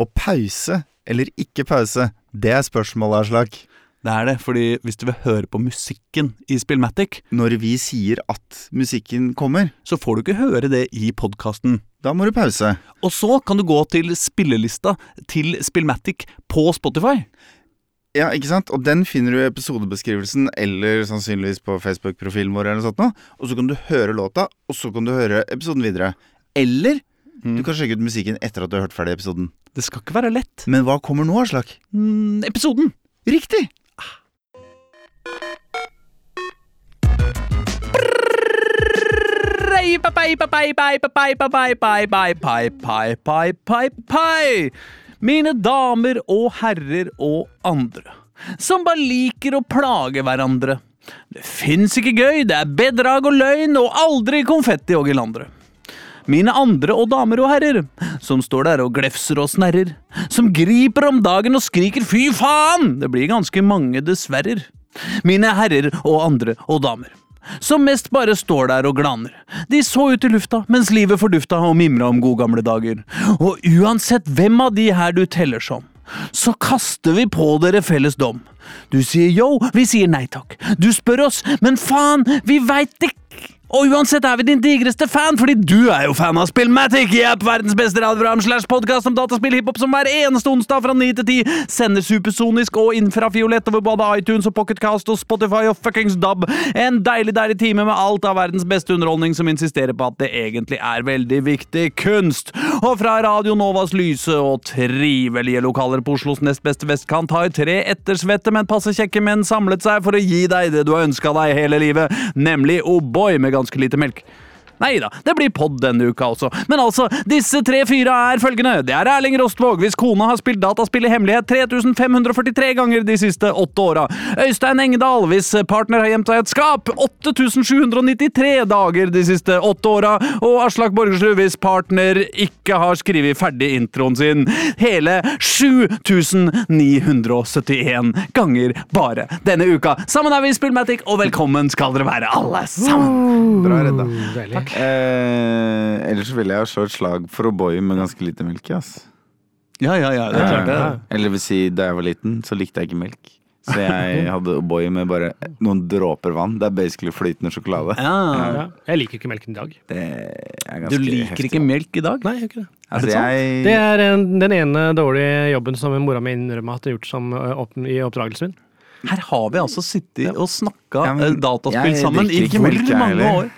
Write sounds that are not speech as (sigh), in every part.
Og pause eller ikke pause, det er spørsmålet, Aslak. Det er det, fordi hvis du vil høre på musikken i Spillmatic, Når vi sier at musikken kommer, så får du ikke høre det i podkasten. da må du pause. Og så kan du gå til spillelista til Spillmatic på Spotify. Ja, ikke sant? Og den finner du i episodebeskrivelsen eller sannsynligvis på Facebook-profilen vår. eller noe sånt nå. Og så kan du høre låta, og så kan du høre episoden videre. Eller Mm. Du kan sjekke ut musikken etter at du har hørt ferdig episoden. Det skal ikke være lett. Men hva kommer nå, Aslak? Mm, episoden! Riktig! Ah. Mine damer og herrer og andre som bare liker å plage hverandre. Det fins ikke gøy, det er bedrag og løgn og aldri konfetti og gelandere. Mine andre og damer og herrer, som står der og glefser og snerrer, som griper om dagen og skriker fy faen! Det blir ganske mange dessverrer. Mine herrer og andre og damer som mest bare står der og glaner. De så ut i lufta mens livet fordufta og mimra om gode gamle dager. Og uansett hvem av de her du teller som, så kaster vi på dere felles dom. Du sier yo, vi sier nei takk. Du spør oss, men faen, vi veit ikke. Og uansett er vi din digreste fan, fordi du er jo fan av Spillmatic! Yep, er verdens beste radioprogram slash podkast om dataspill hiphop som hver eneste onsdag fra 9 til 10 sender supersonisk og infrafiolett over både iTunes og Pocketcast og Spotify og fuckings DAB. En deilig, deilig time med alt av verdens beste underholdning som insisterer på at det egentlig er veldig viktig kunst. Og fra Radio Novas lyse og trivelige lokaler på Oslos nest beste vestkant har tre ettersvette, men passe kjekke menn samlet seg for å gi deg det du har ønska deg hele livet, nemlig O'boy med ganske lite melk. Nei da, det blir pod denne uka også. Men altså, disse tre fyra er følgende. Det er Erling Rostvåg, hvis kona har spilt dataspill i hemmelighet 3543 ganger de siste åtte åra. Øystein Engedal, hvis partner har gjemt seg i et skap 8793 dager de siste åtte åra. Og Aslak Borgersrud, hvis partner ikke har skrevet ferdig introen sin hele 7971 ganger bare denne uka. Sammen er vi i Spillmatic, og velkommen skal dere være alle sammen. Bra redda. Deilig. Eh, ellers ville jeg ha slå et slag for O'boy med ganske lite melk. Ass. Ja, ja, ja, det er klart det. Eller vil si, da jeg var liten, så likte jeg ikke melk. Så jeg (laughs) hadde O'boy med bare noen dråper vann. Det er basically flytende sjokolade. Ja. Ja. Jeg liker ikke melken i dag. Det er ganske Du liker heftig. ikke melk i dag? Nei, jeg gjør ikke det. Altså, jeg, Det er en, den ene dårlige jobben som mora mi innrømmer at jeg har gjort som, opp, i oppdragelsen min. Her har vi altså sittet og snakka Ja, men eh, dataspill jeg sammen i drikker ikke hvor melk, jeg mange heller. år?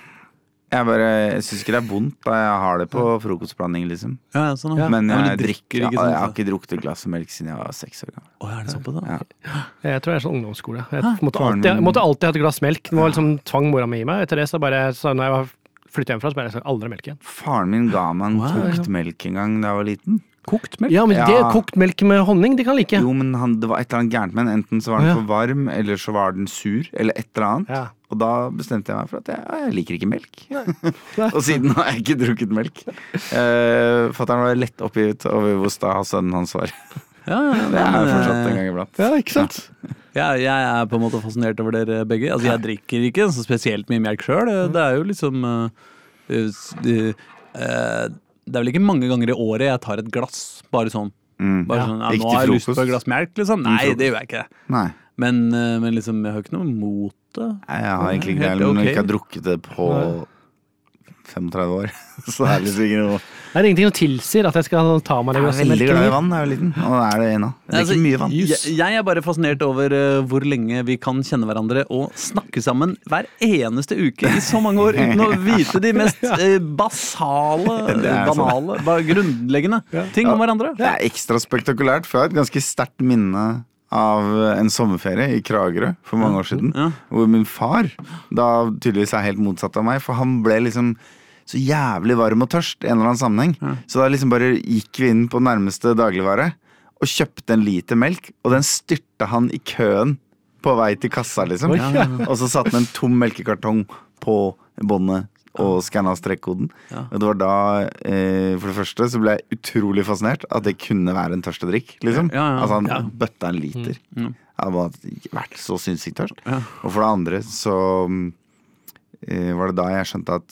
Jeg bare Jeg syns ikke det er vondt da jeg har det på frokostblanding, liksom. Ja, ja, sånn, ja. Men Ja, jeg du drikker ikke ja, Jeg har sånn. ikke drukket et glass melk siden jeg var seks år gammel. Oh, er det da? Ja. Jeg tror jeg er sånn ungdomsskole. Jeg måtte alltid, jeg måtte alltid ha et glass melk. Det var liksom tvang mora mi i meg. Etter det så bare så når jeg flytta flyttet hjemmefra, så bare jeg aldri melk igjen. Faren min ga meg en Wow. kokt melk en gang da jeg var liten. Kokt melk? Ja, men det Ja. kokt melk med honning, det kan like. Jo, men han, det var et eller annet gærent med den. Enten så var den ja. for varm, eller så var den sur, eller et eller annet. Og da bestemte jeg meg for at jeg, jeg liker ikke melk. (laughs) og siden har jeg ikke drukket melk. Uh, Fatter'n var lett oppgitt over hvor sta sønnen hans var. Ja, ja, (laughs) Det er jeg fortsatt en eh, gang iblant. Ja, ikke sant? Ja, jeg er på en måte fascinert over dere begge. Altså, Jeg drikker ikke så spesielt mye melk sjøl. Det er jo liksom uh, eh, Det er vel ikke mange ganger i året jeg tar et glass, bare sånn. Mm. Bare sånn ja, Nå har jeg lyst på et glass melk, liksom. Nei, det gjør jeg ikke. Nei. Men, eh, men liksom, jeg har ikke noe imot det. Nei, Jeg har egentlig ikke det, men okay. jeg har drukket det på 35 år. (laughs) Så det er liksom ikke noe Det er ingenting som tilsier at jeg skal ta meg Jeg det er veldig glad i vann jeg er jo liten, og det er det ennå. Jeg Altså, drikker mye vann. Jeg, jeg er bare fascinert over uh, hvor lenge vi kan kjenne hverandre og snakke sammen hver eneste uke i så mange år uten å (laughs) vite de mest uh, basale, (laughs) Det er sånn. banale, grunnleggende ting om hverandre. Det er ekstra spektakulært, for jeg har et ganske sterkt minne av en sommerferie i Kragerø for mange år siden. Ja. Hvor min far da tydeligvis er helt motsatt av meg, for han ble liksom så jævlig varm og tørst i en eller annen sammenheng. Så da liksom bare gikk vi inn på nærmeste dagligvare og kjøpte en liter melk, og den styrta han i køen på vei til kassa, liksom. Og så satte han en tom melkekartong på båndet og skanna strekkoden. Og det var da, eh, for det første, så ble jeg utrolig fascinert at det kunne være en tørstedrikk, liksom. Ja, ja. Altså han Ja. bøtta en liter. Mm. Jeg hadde vært så sinnssykt tørst. Ja. Og for det andre så mm, eh, var det da jeg skjønte at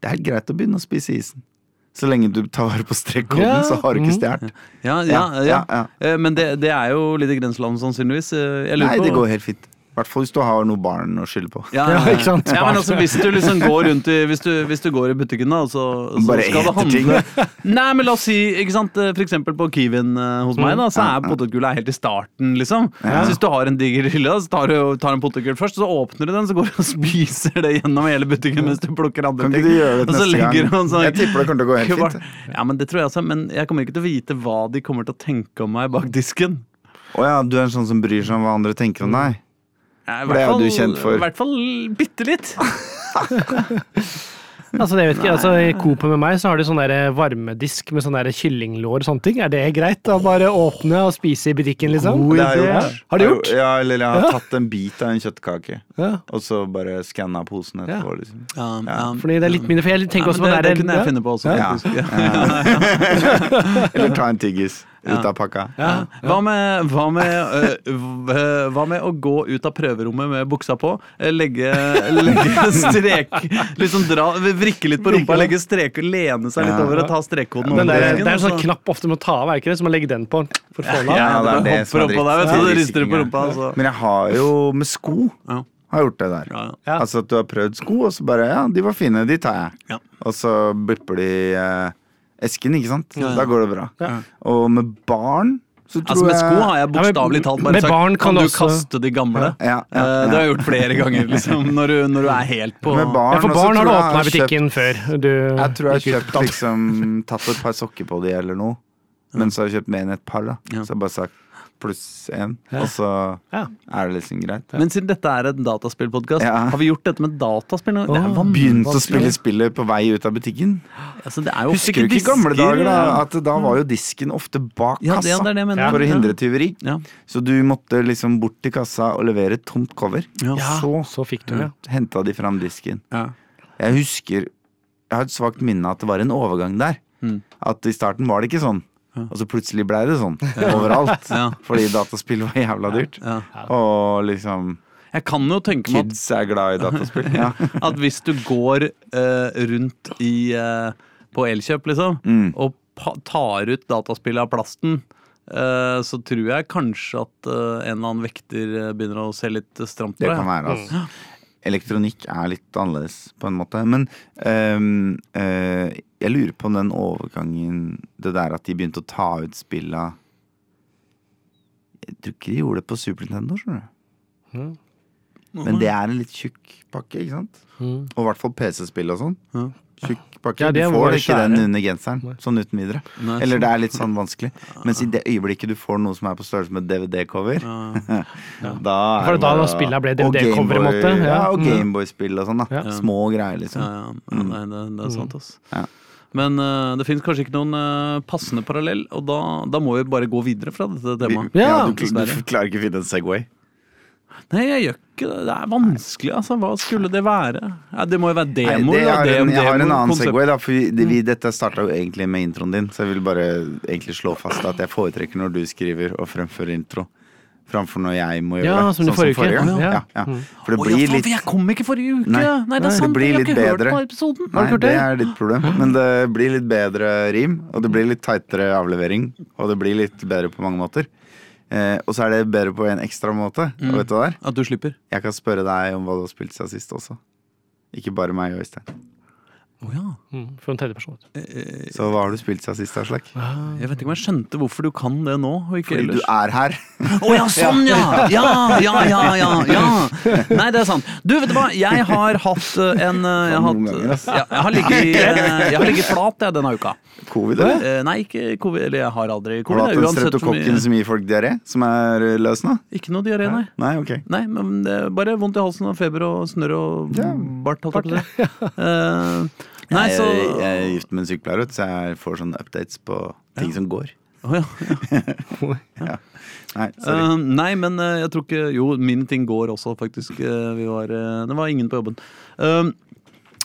det er helt greit å begynne å spise isen. Så lenge du tar vare på strekkoden, Ja, så har du ikke mm. stjålet. Ja, ja, Ja, ja. ja, ja. Eh, Men det, det er jo litt i grenseland, sannsynligvis. Eh, Nei, det går helt fint. I hvert fall hvis du har noe barn å skylde på. Ja, Ja, ikke sant? Ja, men altså, hvis du liksom går rundt i Hvis du, hvis du går i butikken, da, så, så Bare skal det handle ting. Nei, men la oss si, ikke sant, for eksempel på Kiwien eh, hos meg, da, så er ja. potetgullet helt i starten, liksom. Ja. Så hvis du har en diger hylle, da, så tar du tar en potetgull først, så åpner du den, så går du og (laughs) spiser det gjennom hele butikken mens du plukker andre Kan ting. ikke du gjøre det Og så neste legger gang? du en sånn- Jeg tipper det kommer til å gå helt (laughs) Kvart- fint. Ja, men det tror jeg også, men jeg kommer ikke til å vite hva de kommer til å tenke om meg bak disken. Å ja, du er en sånn som bryr seg om hva andre tenker om deg? Det er hvert du kjent for. I hvert fall bitte litt. (laughs) Altså, jeg vet ikke, altså, I Coop med meg så har de sånn der varmedisk med sånn der kyllinglår og sånne ting. Er det greit å bare åpne og spise i butikken, liksom? Det idé. Har du gjort? Ja, eller jeg har Ja. tatt en bit av en kjøttkake, Ja. og så bare skanna posen etterpå. Liksom. Ja, ja. Fordi det er litt mindre, for jeg tenker Ja, også på det, det, det kunne jeg ja. finne på også. (laughs) Eller ta en tyggis ut av pakka. Ja. Hva, med, hva, med, øh, hva med å gå ut av prøverommet med buksa på, eh, legge, (laughs) legge strek Liksom dra, vrikke litt på rumpa, legge strek, lene seg litt over og ta strekkoden Den over det er en sånn knapp ofte må ta av, er ikke det? Så man legger den på for å få den av. Ja, det er det som er vet dritt. du, rister på rumpa. Altså. Men jeg har jo med sko Ja. har gjort det der. Ja, ja. Ja. Altså at du har prøvd sko, og så bare Ja, de var fine, de tar jeg. Ja. Og så bipper de eh, esken, ikke sant? Ja, ja. Da går det bra. Ja. Og med barn så tror Altså Med sko har jeg bokstavelig talt bare med sagt barn kan, kan du også- kaste de gamle. Ja, ja, Eh, ja. Det har jeg gjort flere ganger, liksom, når du, når du er helt på Med barn Ja, for barn har du åpna butikken før. Du, Jeg tror jeg har kjøpt liksom Tatt et par sokker på de eller noe. Men så har jeg kjøpt mer enn et par, da. Ja. Så jeg har bare sagt pluss én, Ja. og så Ja. er det liksom greit. Men siden dette er en dataspillpodkast, Ja. har vi gjort dette med dataspill? Det er Begynt å spille spillet på vei ut av butikken. Altså, det er jo Husker du ikke i disker, gamle dager da at da var jo disken ofte bak Ja, kassa det er det for å hindre tyveri? Ja. Så du måtte liksom bort til kassa og levere et tomt cover. Ja. Ja, Så så fikk du det. henta de fram disken. Ja. Jeg husker Jeg har et svakt minne at det var en overgang der. Mm. At i starten var det ikke sånn. Og så plutselig blei det sånn (laughs) overalt. Fordi dataspill var jævla dyrt. Og liksom Jeg kan jo tenke meg at Kids er glad i dataspill. (laughs) Ja. at hvis du går uh, rundt i, uh, på Elkjøp, liksom, Mm. og tar ut dataspillet av plasten, eh, så tror jeg kanskje at en eller annen vekter begynner å se litt stramt på Det kan være, altså. Elektronikk er litt annerledes, på en måte. Men um, uh, jeg lurer på om den overgangen Det der at de begynte å ta ut spilla Jeg tror ikke de gjorde det på Super Nintendo, skjønner du. Mm. Men det er en litt tjukk pakke, ikke sant? Mm. Og i hvert fall PC-spill og sånn. Ja. Tjukk pakke. Ja, du får det ikke den under genseren, sånn uten videre. Nei, Eller sånn. det er litt sånn vanskelig. Mens i det øyeblikket du får noe som er på størrelse med DVD-cover, (laughs) Ja. da For er da bare- da spillet ble DVD-cover, i måte? ja. Ja, og Mm. Gameboy-spill og sånn, da. Ja. Små greier, liksom. Ja, ja. ja nei, det, det er sant, ass. Ja. Men uh, det finnes kanskje ikke noen uh, passende parallell, og da, da må vi bare gå videre fra dette temaet. Vi- Ja, du, du du, klarer ikke å finne en Segway. Nei, jeg gjør ikke det. Det er vanskelig, altså. Hva skulle det være? Ja, det må jo være demoer. det er Dem- en, jeg har en annen konsept. Segway, da. For vi, det, vi, dette starta jo egentlig med introen din, så jeg vil bare egentlig slå fast at jeg foretrekker når du skriver og fremfører intro. Framfor når jeg må gjøre Ja, det. som det. sånn forrige som forrige gang. Ja. Ja, ja. Mm. For det blir litt for jeg kom ikke forrige uke! Nei. Nei, det Det er sant. blir jeg har ikke ikke hørt på episoden. Nei, det? det er ditt problem. Men det blir litt bedre rim, og det blir litt tightere avlevering. Og det blir litt bedre på mange måter. Eh, og så er det bedre på en ekstra måte. Mm. Og vet du hva det er? At du slipper. Jeg kan spørre deg om hva du har spilt siden sist også. Ikke bare meg og Øystein. Å ja. Mm, For en tredjeperson. Eh, Så hva har du spilt siden sist, Aslak? Jeg vet ikke om jeg skjønte hvorfor du kan det nå, og ikke Fordi du er her. Å ja, sånn (laughs) ja! Ja, ja, ja, ja, ja! Nei, det er sant. Du, vet du hva? Jeg har hatt eh, en eh, Jeg har, hatt, ja, jeg har ligget eh, Jeg har ligget flat jeg, denne uka. Covid, eller? Eh, Nei, ikke covid. Eller jeg har aldri Har du hatt den mye- streptokokken som gir folk diaré, som er eh, løs nå? Ikke noe diaré, nei. Nei, ok. Nei, men det er bare vondt i halsen og feber og snørr og Ja. bart. Holdt jeg på å si. Nei, så jeg er gift med en sykepleier, så jeg får sånne updates på ting som går. (laughs) Oh, ja. Nei, sorry. Eh, nei, men eh, jeg tror ikke Jo, mine ting går også, faktisk. Eh, vi var, det var ingen på jobben. Eh,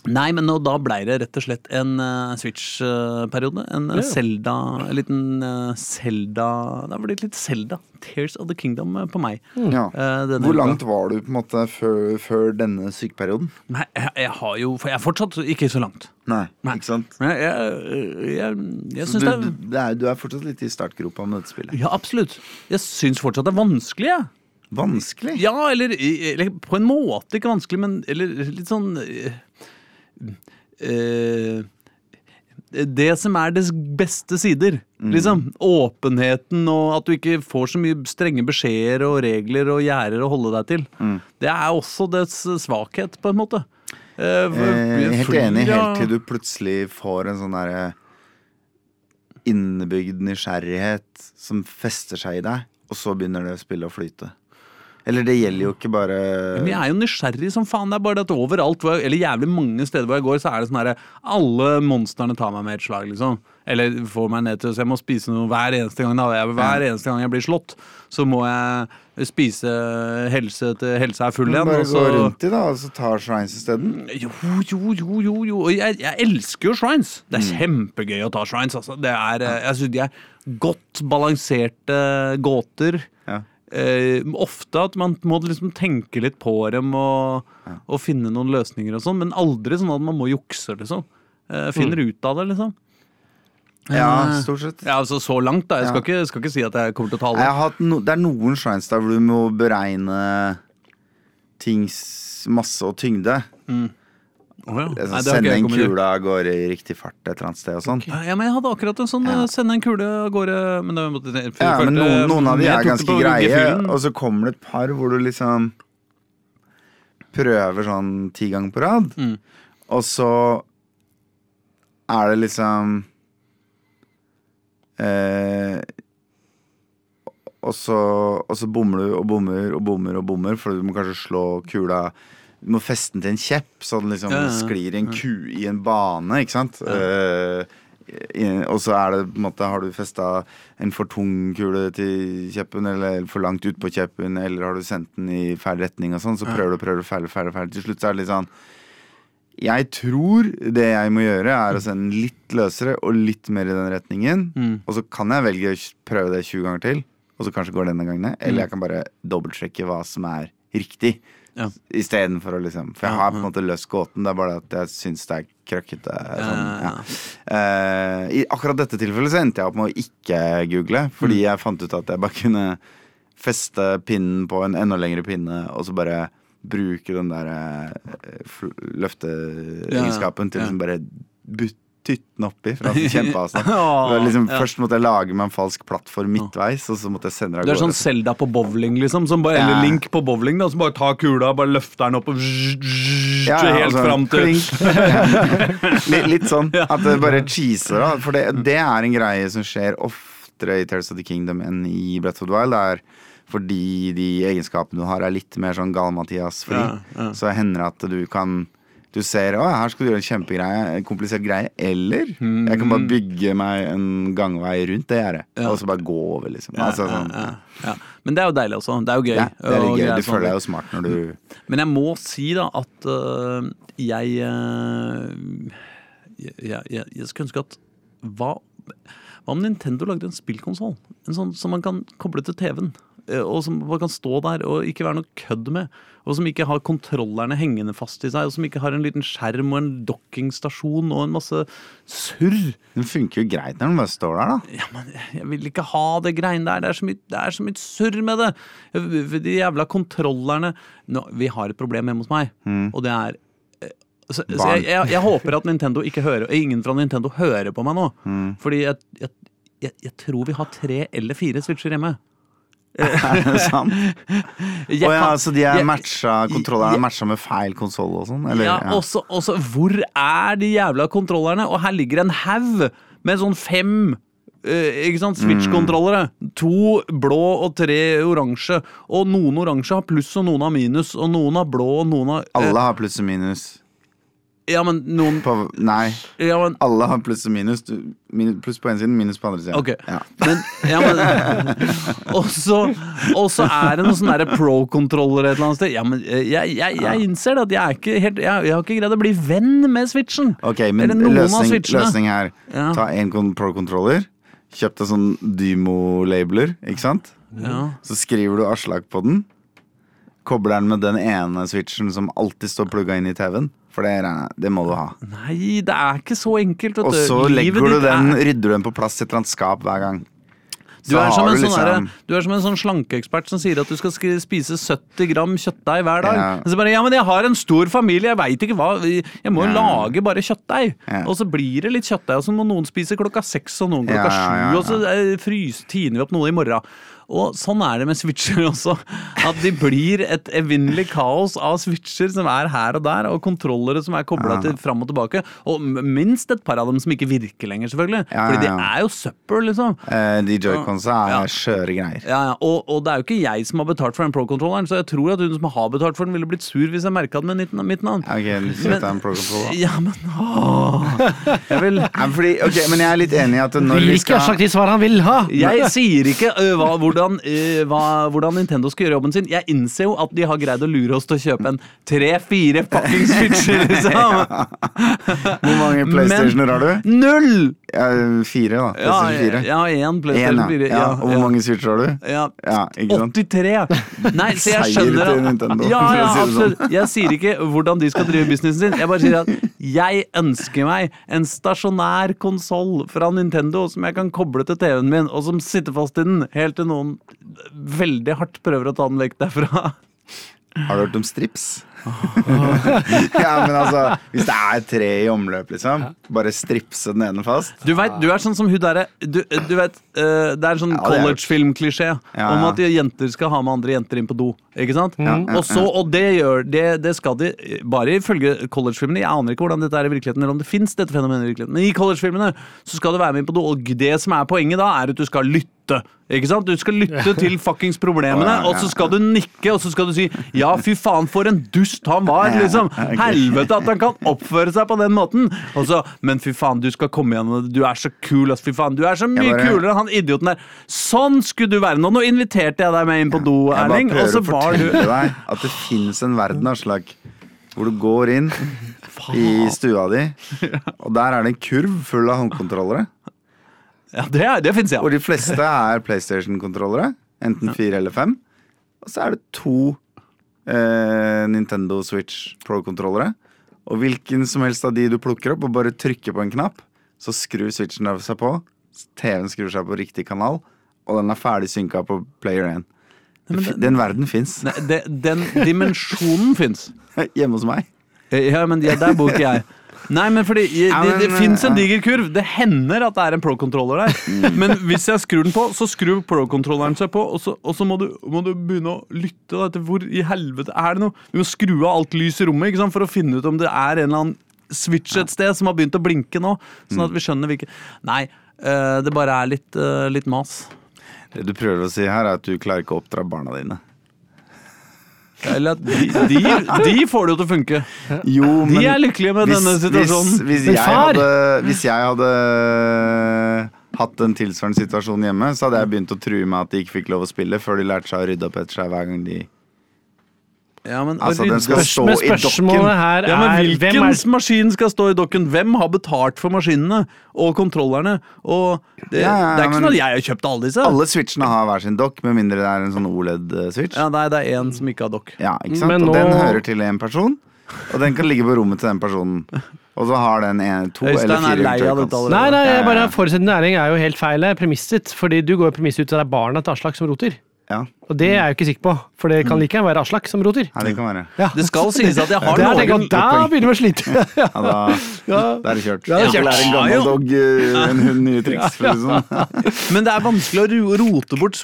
Nei, men nå, da blei det rett og slett en uh, Switch-periode. En uh, Zelda, en liten uh, Zelda Det har blitt litt Zelda. Tears of the Kingdom uh, på meg. Ja. Eh, Hvor langt var du på en måte før, før denne sykeperioden? Nei, jeg, jeg har jo For jeg er fortsatt ikke så langt. Nei, Nei. ikke sant? Men jeg, jeg, jeg, jeg syns det er du, det er, du er fortsatt litt i startgropa med dette spillet. Ja, absolutt. Jeg syns fortsatt det er vanskelig, jeg. Vanskelig? Ja, eller, eller på en måte ikke vanskelig, men eller litt sånn eh, Det som er dets beste sider. Liksom. Åpenheten og at du ikke får så mye strenge beskjeder og regler og gjerder å holde deg til. Det er også dets svakhet, på en måte. Eh, Eh, helt enig, helt til du plutselig får en sånn derre innebygd nysgjerrighet som fester seg i deg, og så begynner det å spille og flyte. Eller det gjelder jo ikke bare Men jeg er jo nysgjerrig som faen. Det er bare at overalt, jeg, eller jævlig mange steder hvor jeg går, så er det sånn herre Alle monstrene tar meg med et slag, liksom. Eller får meg ned til Så jeg må spise noe hver eneste gang. Da. Jeg, hver eneste gang jeg blir slått, så må jeg spise helse til helsa er full igjen. Bare gå rundt i, da, og så tar shrines isteden. jo, jo, jo, jo, jo. Jeg, jeg elsker jo shrines. Det Mm. er kjempegøy å ta shrines. Altså. Det er, eh, jeg synes de er godt balanserte gåter. Ja. Eh, ofte at man må liksom tenke litt på dem og, og finne noen løsninger og sånn, men aldri sånn at man må jukse, liksom. Eh, finner ut av det, liksom. ja, Eh, stort sett. Ja, altså Så langt, da. Jeg skal, Ja. ikke, skal ikke si at jeg kommer til å tale. Jeg har no, det er noen der hvor du må beregne tings masse og tyngde. Å, ja. Nei, sånn, det sende en kule av gårde i riktig fart et eller annet sted og sånn. Ja, men jeg hadde akkurat en sånn Ja. eh, sende en kule av gårde Men, det måtte, jeg Ja, men noen, noen av de er ganske greie, og så kommer det et par hvor du liksom prøver sånn ti ganger på rad, Mm. og så er det liksom eh, og, så, og så bommer du og bommer og bommer og bommer, for du må kanskje slå kula Du må feste den til en kjepp, så den liksom Ja, ja, sklir i en ku i en bane, ikke sant? Uh, og så er det på en måte Har du festa en for tung kule til kjeppen, eller for langt ut på kjeppen, eller har du sendt den i feil retning, og sånn, så prøver du og prøver feil, feil, feil. Til slutt så er det litt sånn Jeg tror det jeg må gjøre, er å sende den litt løsere og litt mer i den retningen. Mm. Og så kan jeg velge å prøve det 20 ganger til, og så kanskje går denne gangen ned. Mm. Eller jeg kan bare dobbeltsjekke hva som er riktig. Ja. Istedenfor å liksom For jeg har på en måte løst gåten, det er bare at jeg syns det er krøkkete. Sånn. Eh, I akkurat dette tilfellet så endte jeg opp med å ikke google, fordi Mm. jeg fant ut at jeg bare kunne feste pinnen på en enda lengre pinne, og så bare bruke den der eh, løfteegenskapen til liksom bare but- dytte den oppi fra kjempeavstand. (laughs) Ja, liksom, ja. Først måtte jeg lage meg en falsk plattform midtveis, og så måtte jeg sende det Du er sånn. Selda på bowling, liksom. Som bare, Eller Link på bowling, da, som bare tar kula bare løfter den opp og Ja, ja, helt altså, fram til (laughs) (laughs) litt, litt sånn. At det bare cheeser, da. For det, det er en greie som skjer oftere i Tales of the Kingdom enn i Breath of the Wild. Det er fordi de egenskapene du har, er litt mer sånn Gal-Mathias-fri. Ja, ja. Så hender det at du kan du ser å, her skal du gjøre en kjempegreie, en komplisert greie. Eller jeg kan bare bygge meg en gangvei rundt det gjerdet. Ja. Og så bare gå over, liksom. Altså, sånn, ja, ja. Men det er jo deilig også. Det er jo gøy. ja, det er gøy. Du sånn. føler deg jo smart når du Men jeg må si da at øh, jeg, øh, jeg, jeg Jeg skulle ønske at Hva, hva om Nintendo lagde en spillkonsoll? En sånn som man kan koble til TV-en. Øh, Og som bare kan stå der og ikke være noe kødd med. Og som ikke har kontrollerne hengende fast i seg. Og som ikke har en liten skjerm og en dockingstasjon og en masse surr. Den funker jo greit når den bare står der, da. Ja, men jeg vil ikke ha det greiene der. Det er så mye, er så mye surr med det. De jævla kontrollerne Nå, Vi har et problem hjemme hos meg, og det er eh, så, så jeg, jeg, jeg håper at Nintendo ikke hører ingen fra Nintendo hører på meg nå. Fordi jeg, jeg, jeg, jeg tror vi har tre eller fire switcher hjemme. (laughs) Sant? Ja, så de er matcha, kontrollerne er matcha med feil konsoll og sånn? Ja, ja. Også, også, hvor er de jævla kontrollerne? Og her ligger en haug med sånn fem eh, ikke sant, Switch-kontrollere. To blå og tre oransje. Og noen oransje har pluss og noen har minus. Og noen har blå og noen har eh, Alle har pluss og minus. Ja, men noen På, nei, ja, men, alle har pluss og minus. Du, min, pluss på ene siden, minus på andre siden. Ok. Ja. Men, ja, men (laughs) Og så er det noen sånne pro-kontroller et eller annet sted. Ja, men eh, jeg, jeg, jeg innser det at jeg er ikke helt jeg, jeg har ikke greid å bli venn med switchen. Ok, men løsning, løsning her. Ta en pro-controller. Kjøp deg sånn Dymo-labeler, ikke sant? Ja. Så skriver du Aslak på den. Kobler den med den ene switchen som alltid står plugga inn i TV-en. For det, det må du ha. Nei, det er ikke så enkelt. Og så legger du den, er- rydder du den på plass i et eller annet skap hver gang. Du er, som har en du sånn liksom du er som en sånn slankeekspert som sier at du skal spise 70 gram kjøttdeig hver dag. Ja. Og Så bare, ja, men jeg har en stor familie, jeg veit ikke hva Jeg må jo Ja. lage bare kjøttdeig. Ja. Og så blir det litt kjøttdeig, og så må noen spise klokka seks og noen klokka sju, og så fryser, eh, tiner vi opp noe i morgen. Og sånn er det med switcher (laughs) også. At de blir et evinnelig kaos av switcher som er her og der, og kontrollere som er kobla til fram og tilbake. Og minst et par av dem som ikke virker lenger, selvfølgelig. Ja, Fordi de ja, ja. er jo søppel, liksom. Eh, de joyconsa er Ja. skjøre greier. Ja, ja. Og, og det er jo ikke jeg som har betalt for den pro-controlleren, så jeg tror at hun som har betalt for den, ville blitt sur hvis jeg merka den med mitt, navn. Okay. (laughs) Ja, men åh. Jeg vil (laughs) fordi, okay, men jeg er litt enig i at når vi ikke ha sagt de svar han vil ha. Jeg sier ikke ø, hva, hvordan, ø, hva, hvordan Nintendo skal gjøre jobben sin. Jeg innser jo at de har greid å lure oss til å kjøpe en tre-fire fucking switcher, (laughs) liksom. Hvor mange PlayStationer har du? Null! Ja, fire, da. Ja, PlayStation 4. ja, én En, PlayStation ja. 4. ja. Og hvor mange switcher har du? Ja. Ja, ikke sant? 83! Nei, så jeg skjønner at Nintendo, Ja, ja, sånn. absolutt. Jeg sier ikke hvordan de skal drive businessen sin. Jeg bare sier at jeg ønsker meg en stasjonær konsoll fra Nintendo som jeg kan koble til TV-en min, og som sitter fast i den helt til noen veldig hardt prøver å ta den vekk derfra. Har du hørt om strips? (laughs) ja, men altså Hvis det er tre i omløp, liksom, bare stripse den ene fast. Du vet, du er sånn som hun derre du, du vet, eh, Det er en sånn Ja, det jeg college-film-klisjé Ja, om ja. at jenter skal ha med andre jenter inn på do. Ikke sant? ja, Og, så, og det gjør det, det skal de bare ifølge college-filmene. Jeg aner ikke hvordan dette er i virkeligheten, eller om det fins dette fenomenet i virkeligheten. Men i college-filmene så skal du være med inn på do, og det som er poenget da, er at du skal lytte. Ikke sant? Du skal lytte til fuckings problemene, og så skal du nikke, og så skal du si 'ja, fy faen, for en dust han var', liksom. Helvete at han kan oppføre seg på den måten. Og så, men fy faen, du skal komme igjen det. Du er så kul, ass. Fy faen, du er så mye bare- kulere enn han idioten der. Sånn skulle du være nå. Nå inviterte jeg deg med inn på do, Jeg bare Erling, og prøver så å var du fortelle deg at det finnes en verden av slag. hvor du går inn (laughs) i stua di, og der er det en kurv full av håndkontrollere. Ja, det, er- det fins, ja. Hvor de fleste er PlayStation-kontrollere. Enten fire eller fem. Og så er det to eh, Nintendo Switch Pro-kontrollere. Og hvilken som helst av de du plukker opp og bare trykker på en knapp, så skrur switchen av seg på. TV-en skrur seg på riktig kanal, og den er ferdig synka på player 1. men det- Den verden fins. Den dimensjonen fins. (laughs) Hjemme hos meg. Ja, men ja, der bor ikke jeg. Nei, men fordi det, Ja, det, det fins en diger kurv. Det hender at det er en pro-controller der. Mm. Men hvis jeg skrur den på, så skrur pro-controlleren seg på, og så, og så må, du, må du begynne å lytte da, til hvor i helvete er det noe. Du må skru av alt lys i rommet sant, for å finne ut om det er en eller annen switch et sted som har begynt å blinke nå. Sånn Mm. at vi skjønner hvilke Nei, eh, det bare er litt, eh, litt mas. Det du prøver å si her, er at du klarer ikke å oppdra barna dine. Eller at de, de, de får det jo til å funke. Jo, De er lykkelige med denne situasjonen. Hvis, hvis, Men jeg far! hadde, hvis jeg hadde hatt en tilsvarende situasjon hjemme, så hadde jeg begynt å true med at de ikke fikk lov å spille før de lærte seg å rydde opp etter seg hver gang de Ja, men, Altså, den skal stå i dokken. her Ja, men er Hvilken er maskin skal stå i dokken? Hvem har betalt for maskinene og kontrollerne? Og det, Ja, ja, det er ikke men- sånn at jeg har kjøpt alle disse. Alle switchene har hver sin dokk, med mindre det er en sånn OLED-switch. Ja, nei, det er én som ikke har dokk. Ja, ikke sant? Men Og den hører til en person, og den kan ligge på rommet til den personen. Og så har den en, to Øystein eller er fire lei av dette Nei, nei, jeg bare ja. forutsettende næring er jo helt feil. Premisset. Fordi du går jo premisset ut at det er barna til Aslak som roter. Ja, Og det er jeg jo ikke sikker på, for det kan like gjerne være Aslak som roter. Ja, det kan være. Ja. Det skal (laughs) sies at jeg har noen da begynner vi å slite. Ja, da, (laughs) da er det kjørt. Da er det kjørt. lærer en gammel dog eh, en hund nye triks. Sånn. Men det er vanskelig å rote bort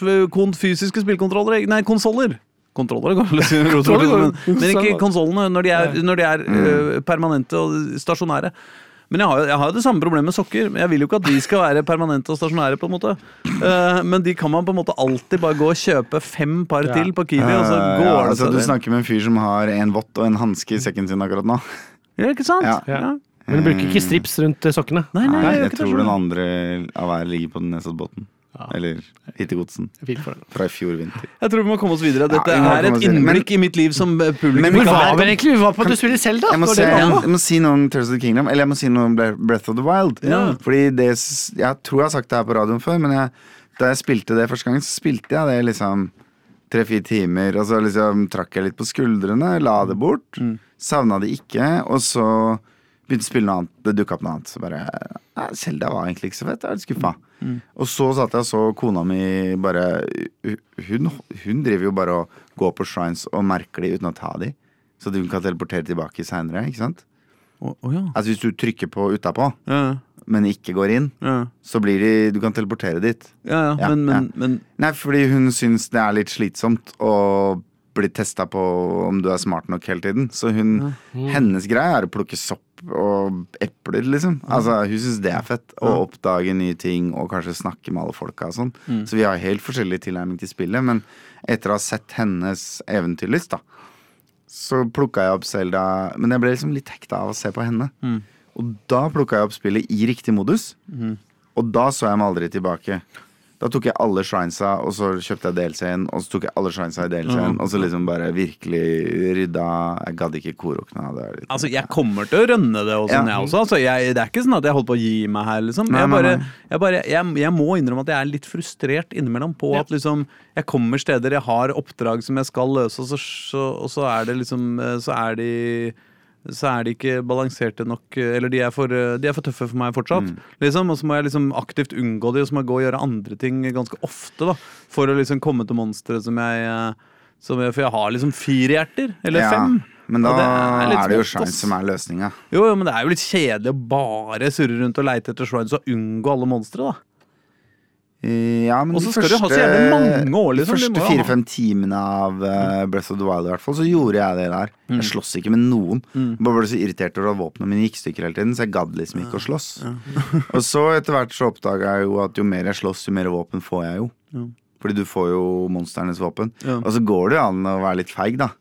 fysiske spillkontroller. Nei, konsoller. Kontroller (laughs) går vel men, men ikke konsollene når de er, når de er Mm. øh, permanente og stasjonære. Men jeg har, jeg har jo det samme problemet med sokker. Jeg vil jo ikke at de skal være permanente og stasjonære. på en måte uh, Men de kan man på en måte alltid bare gå og kjøpe fem par til på Kiwi, og så Eh, går ja, det altså, Du snakker med en fyr som har en vott og en hanske i sekken sin akkurat nå. Ja, ikke sant? Ja. Ja. Men du bruker ikke strips rundt sokkene? Nei, nei, Nei, jeg, jeg tror den andre av hver ligger på den Nesoddbotn. Ja. Eller Hittegodsen. Fra i fjor vinter. Jeg tror vi må komme oss videre. Dette Ja, vi er et innblikk i mitt liv som eh, publikum Men Hvor var vi egentlig? Vi var på at du spiller da. Jeg må, se, jeg, jeg må si noe om Tears of the Kingdom, eller jeg må si noe om Breath of the Wild. Ja. Fordi det Jeg tror jeg har sagt det her på radioen før, men jeg, da jeg spilte det første gang, så spilte jeg det liksom tre-fire timer, og så liksom trakk jeg litt på skuldrene, la det bort. Mm. Savna det ikke, og så begynte å spille noe annet. Det dukka opp noe annet. Så bare Selda var egentlig ikke så fett. Jeg er litt skuffa. Mm. Og så satt jeg og så kona mi bare hun, hun driver jo bare og går på shrines og merker de uten å ta de. Så hun kan teleportere tilbake seinere, ikke sant? Oh, oh ja. Altså Hvis du trykker på utapå, Ja, men ikke går inn, ja. så blir de Du kan teleportere dit. ja, ja. Men, men, men Nei, fordi hun syns det er litt slitsomt å bli testa på om du er smart nok hele tiden. Så hun Hennes greie er å plukke sopp og epler, liksom. Altså, hun syns det er fett. Å oppdage nye ting og kanskje snakke med alle folka og sånn. Så vi har helt forskjellig tilnærming til spillet, men etter å ha sett hennes eventyrlyst, da, så plukka jeg opp Selda Men jeg ble liksom litt hekta av å se på henne. Og da plukka jeg opp spillet i riktig modus. Og da så jeg meg aldri tilbake. Da tok jeg alle shrinesa, og så kjøpte jeg DLC-en, og så tok jeg alle shrinesa i DLC-en, og så liksom bare virkelig rydda Jeg gadd ikke Korokna. Litt- Altså, jeg kommer til å rønne det og sånn, Ja. jeg også. Altså, jeg, det er ikke sånn at jeg holder på å gi meg her, liksom. Nei, Jeg, bare, jeg, bare, jeg, jeg må innrømme at jeg er litt frustrert innimellom på at liksom Jeg kommer steder, jeg har oppdrag som jeg skal løse, og så, så, og så er det liksom eh, Så er de så er de ikke balanserte nok Eller de er for, de er for tøffe for meg fortsatt. Mm. Liksom, og så må jeg liksom aktivt unngå de, og så må jeg gå og gjøre andre ting ganske ofte. da For å liksom komme til monsteret som eh, som jeg For jeg har liksom fire hjerter. Eller Ja, fem. Men da det er er, det jo shrines som er løsninga. Jo, jo, men det er jo litt kjedelig å bare surre rundt og leite etter shrines og unngå alle monstre, da. Ja, men Og så skal du ha så jævlig mange år, liksom. De første fire-fem timene av uh, Breath of the Wild i hvert fall, så gjorde jeg det der. Mm. Jeg sloss ikke med noen. Jeg bare ble så irritert over at våpnene mine gikk i stykker hele tiden, så jeg gadd liksom ikke å slåss. (laughs) og så etter hvert så oppdaga jeg jo at jo mer jeg slåss, jo mer våpen får jeg jo. Fordi du får jo monsternes våpen. Ja. Og så går det jo an å være litt feig, da.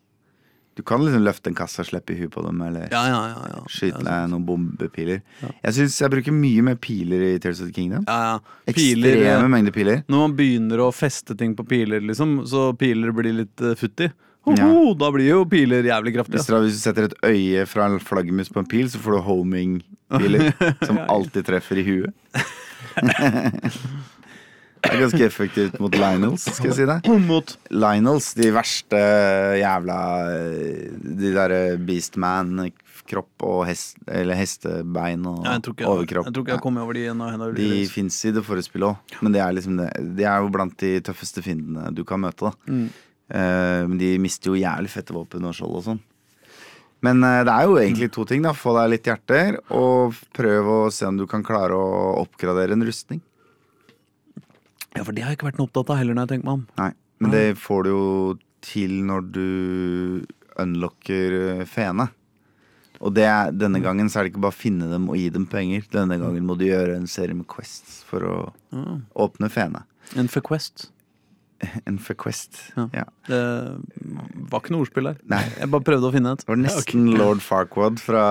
Du kan liksom løfte en kasse og slippe i huet på dem, eller Ja, ja, ja, ja. skyte deg noen bombepiler. Jeg syns jeg bruker mye mer piler i Tears of the Kingdom. ja, ja. Piler, Ekstreme eh, mengder piler. når man begynner å feste ting på piler, liksom, så piler blir litt uh, futti. Hoho, Da blir jo piler jævlig kraftige. Hvis, hvis du setter et øye fra en flaggermus på en pil, så får du homing-piler (laughs) som alltid treffer i huet. (laughs) det er ganske effektivt mot Lionels, skal jeg si det. (clears throat) Mot Lionels, de verste jævla De derre Beastman, kropp og hest, eller hestebein og ja, jeg, tror ikke, overkropp. jeg tror ikke jeg kommer over de ennå. De fins i det forrige spillet òg, men det er, liksom det, de er jo blant de tøffeste fiendene du kan møte. da Mm. Eh, Men de mister jo jævlig fette våpen og skjold og sånn. Men eh, det er jo egentlig to ting. da Få deg litt hjerter, og prøv å se om du kan klare å oppgradere en rustning. Ja, for det har jeg ikke vært noe opptatt av heller, når jeg tenker meg om. Nei, Men det får du jo til når du unlocker eh, feene. Og det er, denne gangen så er det ikke bare å finne dem og gi dem penger. Denne gangen må du gjøre en serie med quests for å åpne feene. En Fequest. (laughs) En fequest. Ja. Ja. Det var ikke noe ordspill der. Nei. Jeg bare prøvde å finne et. Det var nesten lord Farquad fra,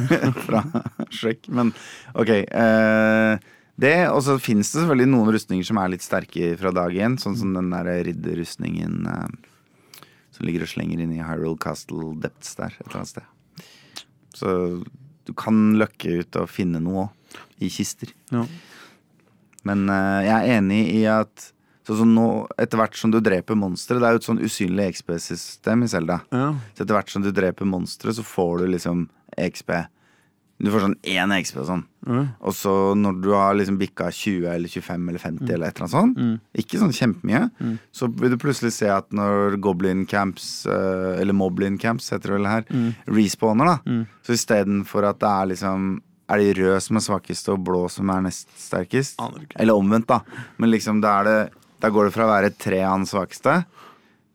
(laughs) fra (laughs) Shrek, men ok. eh, det, og så finnes det selvfølgelig noen rustninger som er litt sterke fra dag én, sånn som den der ridderrustningen eh, som ligger og slenger inn i Hyrule Castle Depths der et eller annet sted. Så du kan løkke ut og finne noe òg, i kister. Ja. Men eh, jeg er enig i at Sånn nå, etter hvert som du dreper monstre Det er jo et sånn usynlig XP-system i Selda. Ja. Så etter hvert som du dreper monstre, så får du liksom XP. Du får sånn én XP og sånn. Og så når du har liksom bikka 20 eller 25 eller 50 eller et eller annet sånt, ikke sånn kjempemye, så vil du plutselig se at når goblin camps, eh, eller moblin camps heter det vel her, respawner, da, så istedenfor at det er liksom er de røde som er svakeste og blå som er nest sterkest? Eller omvendt, da. Men liksom da, det, da går det fra å være tre av den svakeste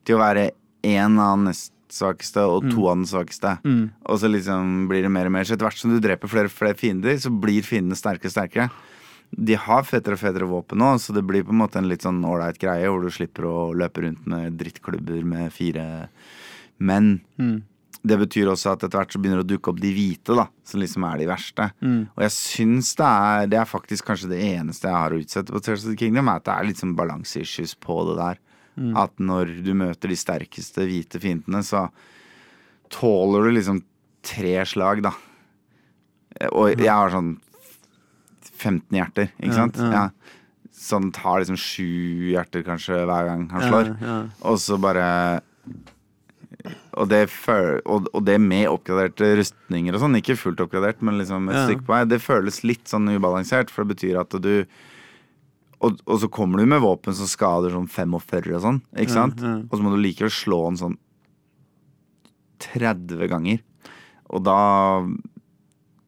til å være én av den nest svakeste og to av den svakeste. Og så liksom blir det mer og mer. Så etter hvert som du dreper flere og flere fiender, så blir fiendene sterkere og sterkere. De har fetere og fetere våpen nå, så det blir på en måte en litt sånn ålreit greie hvor du slipper å løpe rundt med drittklubber med fire menn. det betyr også at etter hvert så begynner det å dukke opp de hvite, da. Som liksom er de verste. Mm. Og jeg syns det er Det er faktisk kanskje det eneste jeg har å utsette på Tears of the Kingdom, er at det er litt sånn balanseissues på det der. Mm. At når du møter de sterkeste hvite fiendene, så tåler du liksom tre slag, da. Og jeg har sånn 15 hjerter, ikke Ja, sant? ja. Ja. Så han tar liksom sju hjerter kanskje hver gang han slår. Ja, ja. Og så bare og det, og, og det med oppgraderte rustninger og sånn, ikke fullt oppgradert, men liksom et stykke på vei, det føles litt sånn ubalansert, for det betyr at du og, og så kommer du med våpen som skader sånn 45 og sånn, ikke sant? ja. Og så må du likevel slå den sånn 30 ganger. Og da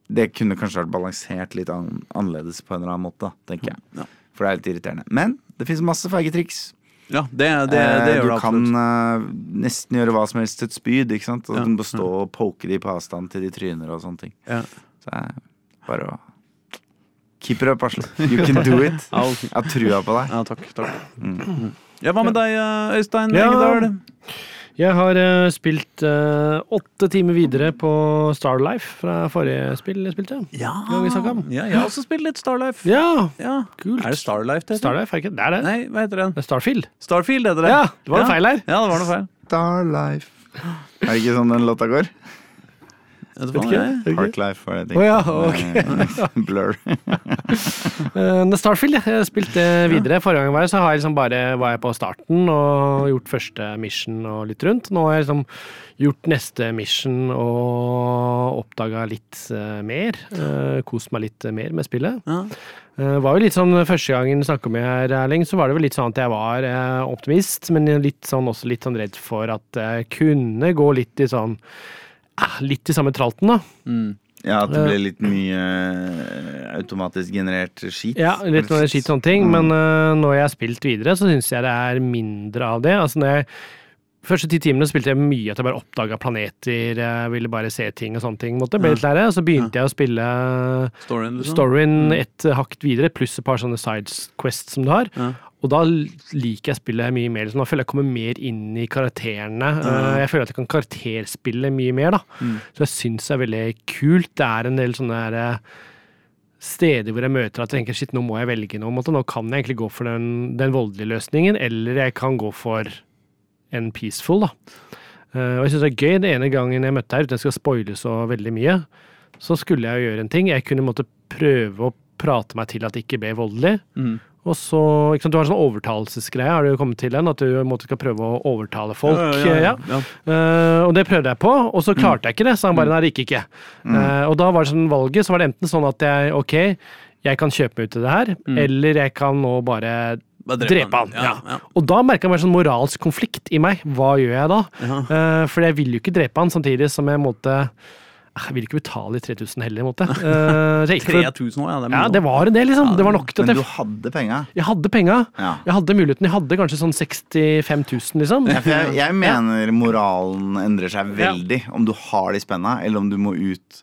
Det kunne kanskje vært balansert litt an, annerledes på en eller annen måte, tenker jeg. Ja. For det er litt irriterende. Men det fins masse feige triks. Ja, det, det, det Eh, du det kan eh, nesten gjøre hva som helst til et spyd. ikke sant? Og Ja, Du må stå og poke de på avstand til de tryner og sånne ting. Ja. Så det er bare å Keep it up, Asle. You can do it. (laughs) Jeg har trua på deg. Ja, takk. takk. Mm. Ja, Hva med deg, eh, Øystein Ja. Engedal? Jeg har uh, spilt uh, åtte timer videre på Starlife fra forrige spill jeg spilte. Ja. Ja, jeg har også spilt litt Starlife. Ja, Ja. kult. Er det Starlife det heter? Starlife, er det ikke det? er det. Nei, hva heter den? Det er Starfield. Starfield heter det. Ja, det var en Ja. feil her. Ja, det var noe feil. Starlife. Er det ikke sånn den låta går? Parklife var det Å ja, tenkte. ok. (laughs) Blur. (laughs) uh, Starfield, jeg spilte videre. Forrige gang var jeg, så har jeg liksom bare var jeg på starten og gjort første mission og litt rundt. Nå har jeg liksom gjort neste mission og oppdaga litt uh, mer. Uh, Kost meg litt mer med spillet. Ja. Uh, var jo litt sånn Første gangen du snakka med her, Erling, så var det vel litt sånn at jeg var optimist, men litt sånn, også litt sånn redd for at jeg kunne gå litt i sånn Litt i samme tralten, da. Mm. Ja, at det ble litt mye eh, automatisk generert skit. Ja, litt mer og sånne ting, Mm. men uh, når jeg har spilt videre, så syns jeg det er mindre av det. Altså når jeg Første ti timene spilte jeg mye at jeg bare oppdaga planeter, jeg ville bare se ting og sånne ting. Måtte ble litt lære, og så begynte jeg å spille Storyen, liksom. storyen et hakk videre, pluss et par sånne sidequests som du har. Ja. Og da liker jeg spillet mye mer. Liksom. Da føler jeg kommer mer inn i karakterene. Uh, Jeg føler at jeg kan karakterspille mye mer, da. Mm. Så jeg syns det er veldig kult. Det er en del sånne der, eh, steder hvor jeg møter at jeg tenker shit, nå må jeg velge noe. Nå kan jeg egentlig gå for den, den voldelige løsningen, eller jeg kan gå for en peaceful, da. Eh, og jeg syns det er gøy. Den ene gangen jeg møtte her, uten at jeg skal spoile så veldig mye, så skulle jeg jo gjøre en ting. Jeg kunne måtte prøve å prate meg til at det ikke ble voldelig. Mm. Og så, ikke sant, Du har en sånn overtalelsesgreie, har du kommet til den? At du i en måte skal prøve å overtale folk. Ja, ja, ja. Eh, og det prøvde jeg på, og så klarte jeg ikke det. Så han bare nei, det gikk ikke. Eh, og da var det sånn valget, så var det enten sånn at jeg ok, jeg kan kjøpe meg ut til det her, eller jeg kan nå bare drepe han. Ja, Ja. Og da merka jeg en sånn moralsk konflikt i meg. Hva gjør jeg da? Ja. Eh, for jeg vil jo ikke drepe han, samtidig som jeg måtte Jeg vil ikke betale de 3000 heller, måte. Uh, 3000 år, ja. Det ja, det var en del, liksom. Det var nok til at jeg Men du hadde penga. jeg hadde penga. Ja. Jeg hadde muligheten. Jeg hadde kanskje sånn 65 000, liksom. Ja, jeg, jeg (laughs) mener moralen endrer seg veldig om du har de spenna, eller om du må ut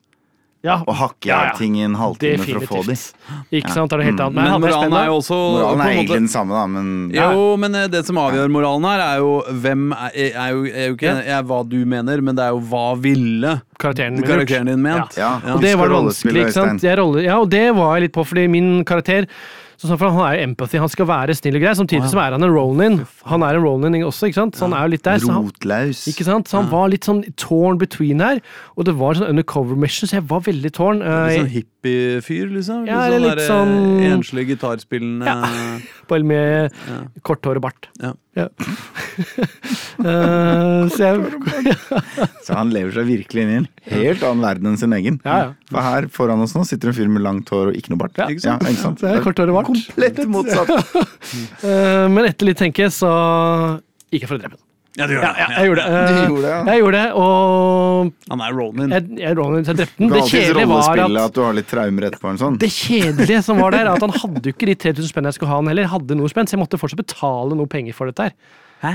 Ja, og hakke av ja. ting i en halvtime for å få de. definitivt. Ikke sant, er det helt annet. Men men moralen er jo også Moralen er egentlig den samme, da, men Jo, men eh, det som avgjør moralen her, er jo hvem er, er, jo, er jo ikke er hva du mener, men det er jo hva ville karakteren min karakteren din ment. Ja. Og det var vanskelig, ikke sant? Jeg roller, ja, og det var jeg litt på, fordi min karakter sånn, for Han er jo empathy, han skal være snill og grei, samtidig som er han en Ronin. Han er en Ronin også, ikke sant? Så han er jo litt der. Så han, ikke sant? Så han var litt sånn torn between her, og det var sånn undercover mission, så jeg var veldig torn. Litt sånn eh, sånn hippiefyr, liksom? Ja, eller litt der, eh, sånn- Enslig gitarspillende (laughs) Bare med Ja. kort hår og bart. Ja. Ja. uh, (laughs) så jeg Så han lever seg virkelig inn i en helt annen verden enn sin egen. Ja, ja. For her foran oss nå sitter en fyr med langt hår og ikke noe bart. Ja, ikke sant? Ja, ikke sant? Og bart. Komplett motsatt. uh, (laughs) men etter litt tenke, så gikk jeg for å drepe ham. Ja, du gjør det. ja, jeg gjorde det. Du gjorde det, ja. Jeg gjorde det, og Han er Ronin. jeg, jeg, jeg drepte den. Det kjedelige var at at du har litt traumer etterpå. En sånn. det kjedelige som var der, er at han hadde jo ikke de 3000 spenn jeg skulle ha han heller. Hadde noe spenn, så jeg måtte fortsatt betale noe penger for dette her. Hæ?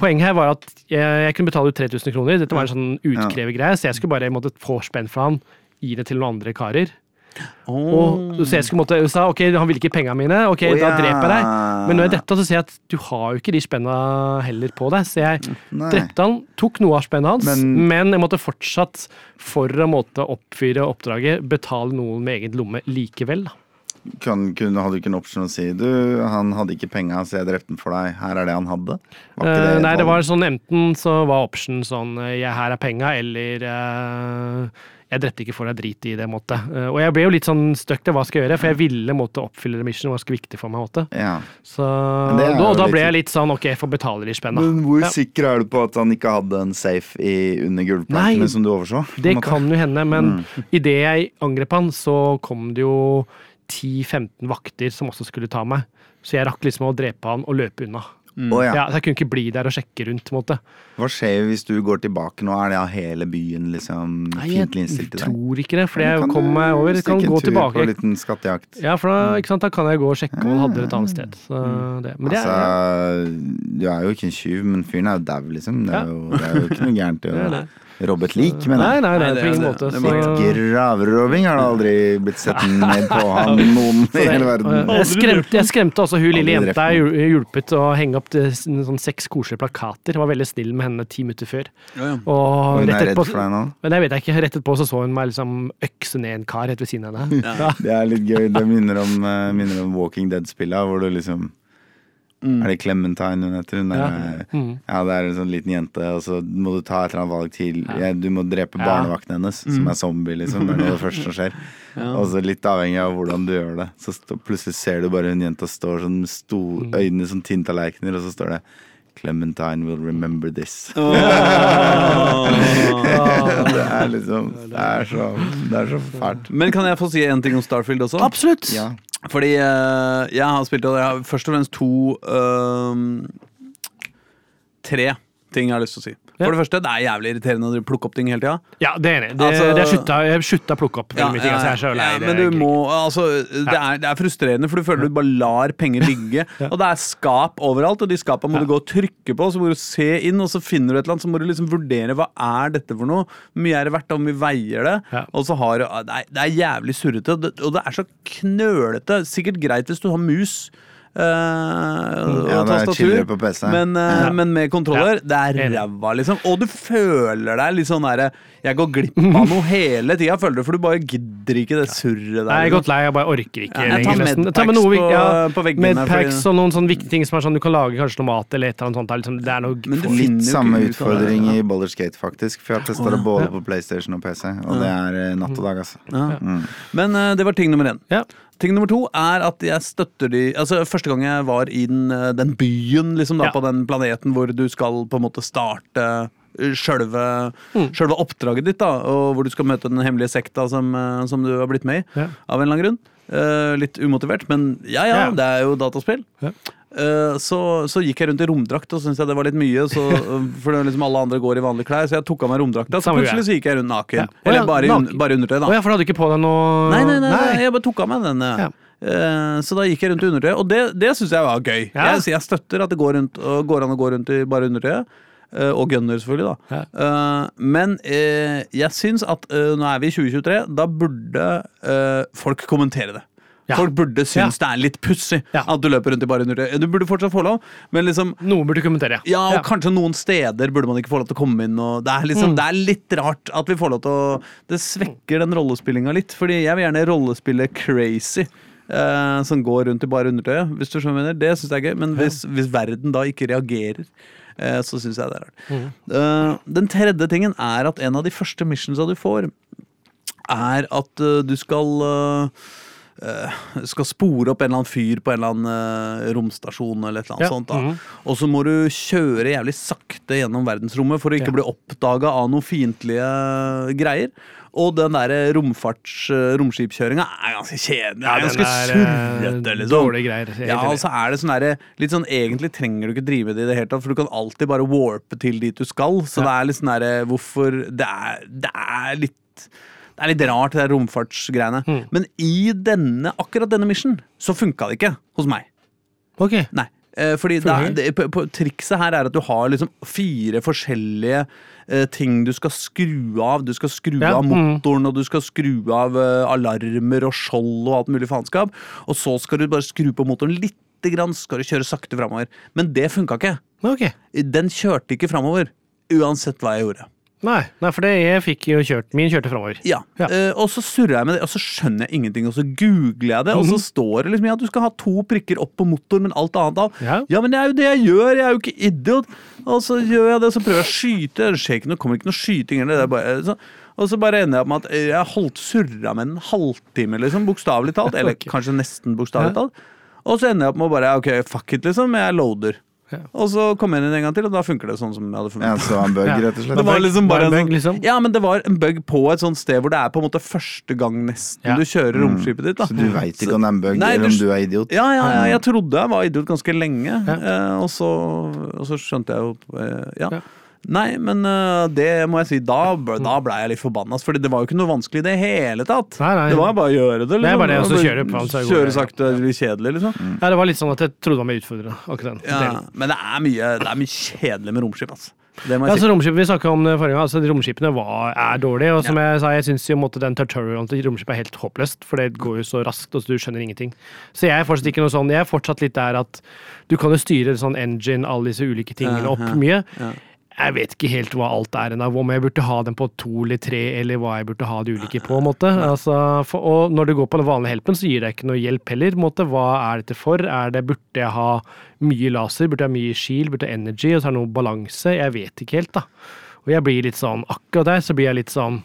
Poenget her var at jeg, jeg kunne betale ut 3000 kroner. Dette var en sånn utkrevegreie, så jeg skulle bare måtte få spenn fra han, gi det til noen andre karer. Og så jeg skulle måtte, sa ok, han vil ikke pengene mine, ok, oh, da ja. dreper jeg deg. Men når jeg drepte han, så ser jeg at du har jo ikke de spenna heller på deg. Så jeg Nei. drepte han, tok noe av spennet hans, Men- men, jeg måtte fortsatt, for å måtte oppfyre oppdraget, betale noen med egen lomme likevel. da. Kan, kunne, hadde du ikke en option å si Du, han hadde ikke penga, så jeg drepte den for deg. Her er det han hadde. Eh, et nei, det var sånn enten så var option sånn eh, jeg, her er penga, eller eh, jeg drepte ikke for deg drit i det måtte. Eh, og jeg ble jo litt sånn stuck til hva skal jeg gjøre, for jeg ville måtte oppfylle remission. var så viktig for meg. Måte. ja. Så da, da ble jeg litt sånn ok, jeg får betale de spenna. Men hvor Ja. sikker er du på at han ikke hadde en safe i, under gulvplatene som du overså? Det måte? kan jo hende, men Mm. (laughs) idet jeg angrep han, så kom det jo 10-15 vakter som også skulle ta meg. Så jeg rakk liksom å drepe han og løpe unna. Å, ja. Ja, så jeg kunne ikke bli der og sjekke rundt. måte. Hva skjer hvis du går tilbake nå? Er det av hele byen liksom Nei, fiendtlig innstilt til deg? Jeg tror ikke det, for jeg kom meg over. Kan en gå tur tilbake. På en liten skattejakt. Ja, for da, ikke sant, da kan jeg gå og sjekke om han hadde det et annet sted. Så det. Men det er, ja. du er jo ikke en tyv, men fyren er jo dau, liksom. Det Ja. er, jo, det er jo ikke noe gærent i å (laughs) det. lik, mener men Nei, nei, nei, Nei, det på ingen det. måte. Det Så, er Graverobbing har det aldri blitt sett (laughs) ned på han noen (laughs) i hele verden. jeg, skremte, jeg skremte også hun lille jenta. Jeg hjulpet å henge opp det, sånn seks koselige plakater. Jeg var veldig snill med henne ti minutter før. Ja, ja. Og Hun er redd for deg nå? men jeg vet jeg ikke, rett etterpå så, så hun meg liksom økse ned en kar rett ved siden av henne. Ja. (laughs) Det er litt gøy. Det minner om, eh, minner om Walking Dead-spillet, hvor du liksom Er det Clementine hun heter? Hun er, Ja. Mm. ja, det er en sånn liten jente, og så må du ta et eller annet valg til. Ja, du må drepe Ja. barnevakten hennes, som er zombie, liksom. Det er noe av det første som skjer. Og så litt avhengig av hvordan du gjør det. Så stå, plutselig ser du bare hun jenta står sånn med sto, øynene som tinntallerkener, og så står det Clementine will remember this. (laughs) (laughs) det er liksom Det er så, det er så fælt. Men kan jeg få si en ting om Starfield også? Absolutt! Ja. Fordi eh, jeg har spilt jeg har først og fremst to ehm, Tre ting jeg har lyst til å si. For det første, det er jævlig irriterende å plukke opp ting hele tida. Ja, det er enig. Det, Altså- det er slutta, å plukke opp Ja, mye ting. Altså, jeg er så lei ja, men du må, altså, det, er, det er frustrerende, for du føler du bare lar penger ligge. Og det er skap overalt, og de skapene må du gå og trykke på, så må du se inn, og så finner du et eller annet, så må du liksom vurdere hva er dette for noe. Hvor mye er det verdt, og hvor mye veier det? Og så har det, er, det er jævlig surrete, og det er så knølete. Sikkert greit hvis du har mus. Eh, og Ja, tastatur, chillere på PC. Men, uh, Ja. men med kontroller, det er ræva, liksom. Og du føler deg litt sånn derre Jeg går glipp av noe hele tida, føler du, for du bare gidder ikke det surret der. Nei, jeg er liksom. godt lei, jeg bare orker ikke Ja, jeg tar lenger. Med medpacks Ta med noe på- ja, på veggene, Medpacks fordi- og noen sånne viktige ting som er sånn du kan lage kanskje noe mat eller et eller annet sånt. Det er Liksom, det er noe Men du Litt jo samme utfordring ja. i Boller Skate, faktisk. For jeg har testa det både på PlayStation og PC, og det er eh, natt og dag, altså. Ja. Mm. Men uh, det var ting nummer én. Ting nummer to er at jeg støtter de Altså Første gang jeg var i den, eh, den byen, liksom da Ja. på den planeten hvor du skal på en måte starte eh, Sjølve, Mm. oppdraget ditt, da og hvor du skal møte den hemmelige sekta som, eh, som du har blitt med i. Ja. Av en eller annen grunn. Uh, litt umotivert, men ja ja, Ja. det er jo dataspill. Ja. Eh, så, så gikk jeg rundt i romdrakt og syntes det var litt mye. Så, (laughs) for det liksom alle andre går i vanlige klær, så jeg tok av meg romdrakta. Så plutselig så gikk jeg rundt naken. Ja. Eller bare, naken. un bare undertøy, da. Ja, for du hadde ikke på deg noe Nei, nei, nei, nei, jeg bare tok av meg den. Ja. Eh, så da gikk jeg rundt i undertøy, og det, det syns jeg var gøy. Jeg, jeg støtter at det går, rundt, går an å gå rundt i bare undertøy. eh, og gunner, selvfølgelig. da Men jeg syns at nå er vi i 2023, da burde folk kommentere det. Ja. Folk burde synes det er litt pussig Ja. at du løper rundt i bare undertøy. Du burde fortsatt få lov, men liksom Noen burde kommentere. ja, og kanskje noen steder burde man ikke få lov til å komme inn. Og det, er liksom, Mm. det er litt rart at vi får lov til å Det svekker den rollespillinga litt. Fordi jeg vil gjerne rollespille crazy. Uh, som går rundt i bare undertøy. Hvis du skjønner mener. Det syns jeg er gøy. Men hvis, hvis verden da ikke reagerer, uh, så syns jeg det er rart. Mm. Uh, den tredje tingen er at en av de første missionsa du får, er at du skal eh, skal spore opp en eller annen fyr på en eller annen eh, romstasjon eller et eller annet Ja, sånt. da. mhm. Og så må du kjøre jævlig sakte gjennom verdensrommet for å ikke Ja. bli oppdaga av noen fiendtlige greier. Og den der romfarts romskipkjøringa er ganske kjedelig. Ja, det er ganske eh, surrete, liksom. Greier. er Ja, og så er det sånn derre litt sånn, Egentlig trenger du ikke drive det i det hele tatt, for du kan alltid bare warpe til dit du skal. Så Ja. det er litt sånn derre Hvorfor det er, det er litt det er litt rart, det romfartsgreiene. Mm. Men i denne, akkurat denne mission så funka det ikke hos meg. Ok. Nei. Eh, fordi det er, det, på, på, Trikset her er at du har liksom fire forskjellige eh, ting du skal skru av. Du skal skru Ja, av mm. motoren, og du skal skru av eh, alarmer og skjold og alt mulig faenskap. Og så skal du bare skru på motoren lite grann, skal du kjøre sakte framover. Men det funka ikke. Okay. Den kjørte ikke framover. Uansett hva jeg gjorde. Nei, nei, for det, jeg fikk jo kjørt Min kjørte framover. Ja, Ja. Uh, Og så surrer jeg med det, og så skjønner jeg ingenting, og så googler jeg det, og så Mhm. står det liksom ja, du skal ha to prikker opp på motoren, men alt annet av. Ja. men det er jo det jeg gjør, jeg er jo ikke idiot. Og så gjør jeg det, så prøver jeg å skyte, det skjer ikke noe, kommer ikke noe skyting eller Det er bare, så, og så bare ender jeg opp med at jeg holdt surra med en halvtime, liksom, bokstavelig talt. (laughs) Eller okay. kanskje nesten bokstavelig talt. Og så ender jeg opp med å bare ok, fuck it, liksom. Jeg loader. Ja. Og så kom jeg inn en gang til, og da funker det sånn som jeg hadde Ja, forventet. så en bug, rett og slett. Det var liksom bare en bug, sånn, liksom? Ja, men det var en bug på et sånt sted hvor det er på en måte første gang nesten Ja. du kjører romskipet ditt. da Så du veit ikke om det er en bug, Nei, eller om du er idiot? Ja, ja, ja, jeg trodde jeg var idiot ganske lenge, Ja. eh, og, så, og så skjønte jeg jo Ja, ja. Ja. Nei, men uh, det må jeg si, da, ble- da ble jeg litt forbanna. For det var jo ikke noe vanskelig i det hele tatt. Nei, nei. Det var bare å gjøre det. Liksom. Det er bare det, også, kjøre på, så Kjøre det. ja. litt kjedelig, liksom. Ja, det var litt sånn at jeg trodde var mer utfordrende. akkurat den Ja, men det er mye, det er mye kjedelig med romskip, altså. Det må Ja, jeg så si. romskip, Vi snakka om det forrige gang, altså romskipene var, er dårlige. Og som jeg sa, jeg syns jo måtte den tutorialen til romskipet er helt håpløst, for det går jo så raskt, og så du skjønner ingenting. Så jeg er fortsatt ikke noe sånn, jeg er fortsatt litt der at du kan jo styre sånn engine, alle disse ulike tingene opp Ja, ja, mye. ja. Jeg vet ikke helt hva alt er ennå, om jeg burde ha den på to eller tre, eller hva jeg burde ha de ulike på. en måte. Altså, for, og når du går på den vanlige helpen, så gir det ikke noe hjelp heller. på en måte. Hva er dette for? Er det, Burde jeg ha mye laser? Burde jeg ha mye shield? Burde jeg ha energy? Og så er det noe balanse? Jeg vet ikke helt, da. Og jeg blir litt sånn, akkurat der så blir jeg litt sånn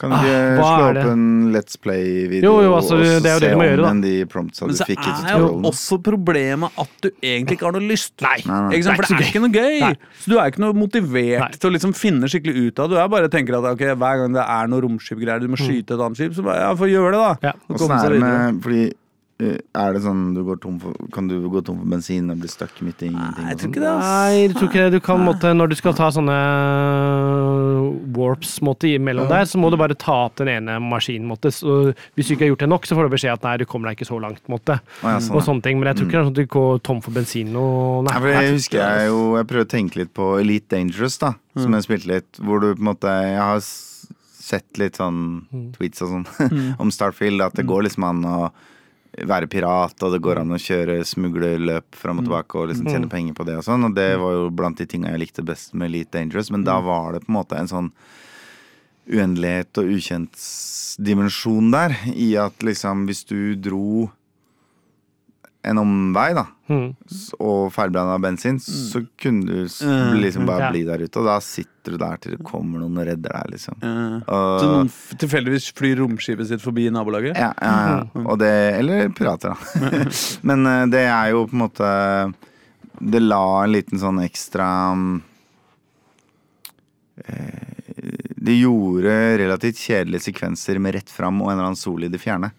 Kan du ikke Ah, slå opp en Let's Play-video Jo, jo, altså, og så det se må om gjøre, de promptsa Men du så fikk i er jo også problemet at du egentlig ikke har noe lyst. Nei. Nei, nei. For det Det er ikke noe gøy. Nei. Så du er ikke noe motivert Nei. til å liksom finne skikkelig ut av det. Du er bare tenker at okay, hver gang det er noe romskipgreier, du må skyte et annet skip, så bare ja, få gjøre det, da. Ja. Og så er det med Fordi er det sånn du går tom for Kan du gå tom for bensin og bli stuck midt i ingenting? Nei, jeg tror sånn? ikke det. Nei, jeg tror ikke det. Du kan måtte, når du skal ta sånne warps måtte, imellom der, så må du bare ta opp den ene maskinen. Måtte. Så hvis du ikke har gjort det nok, så får du beskjed at nei, du kommer deg ikke så langt. Måtte. Ja, sånn, Og sånne ting. Men jeg tror ikke det er sånn at du går tom for bensin og nei. nei, for jeg husker jeg jo Jeg prøver å tenke litt på Elite Dangerous, da, Mm. som jeg spilte litt. Hvor du på en måte Jeg har sett litt sånn Mm. tweets og sånn (laughs) om Starfield, at det går liksom an å være pirat, og det går an å kjøre smuglerløp fram og tilbake og liksom tjene penger på det og sånn. Og det var jo blant de tinga jeg likte best med Elite Dangerous, men da var det på en måte en sånn uendelighet og ukjent dimensjon der, i at liksom hvis du dro en omvei, da, Mm. og feilbrenna bensin, så kunne du Mm. liksom bare bli der ute. Og da sitter du der til det kommer noen og redder deg, liksom. Og, Så noen tilfeldigvis flyr romskipet sitt forbi nabolaget? ja, ja, ja. Og det, eller pirater, da. (laughs) Men uh, det er jo på en måte Det la en liten sånn ekstra um, eh, Det gjorde relativt kjedelige sekvenser med rett fram og en eller annen sol i det fjerne.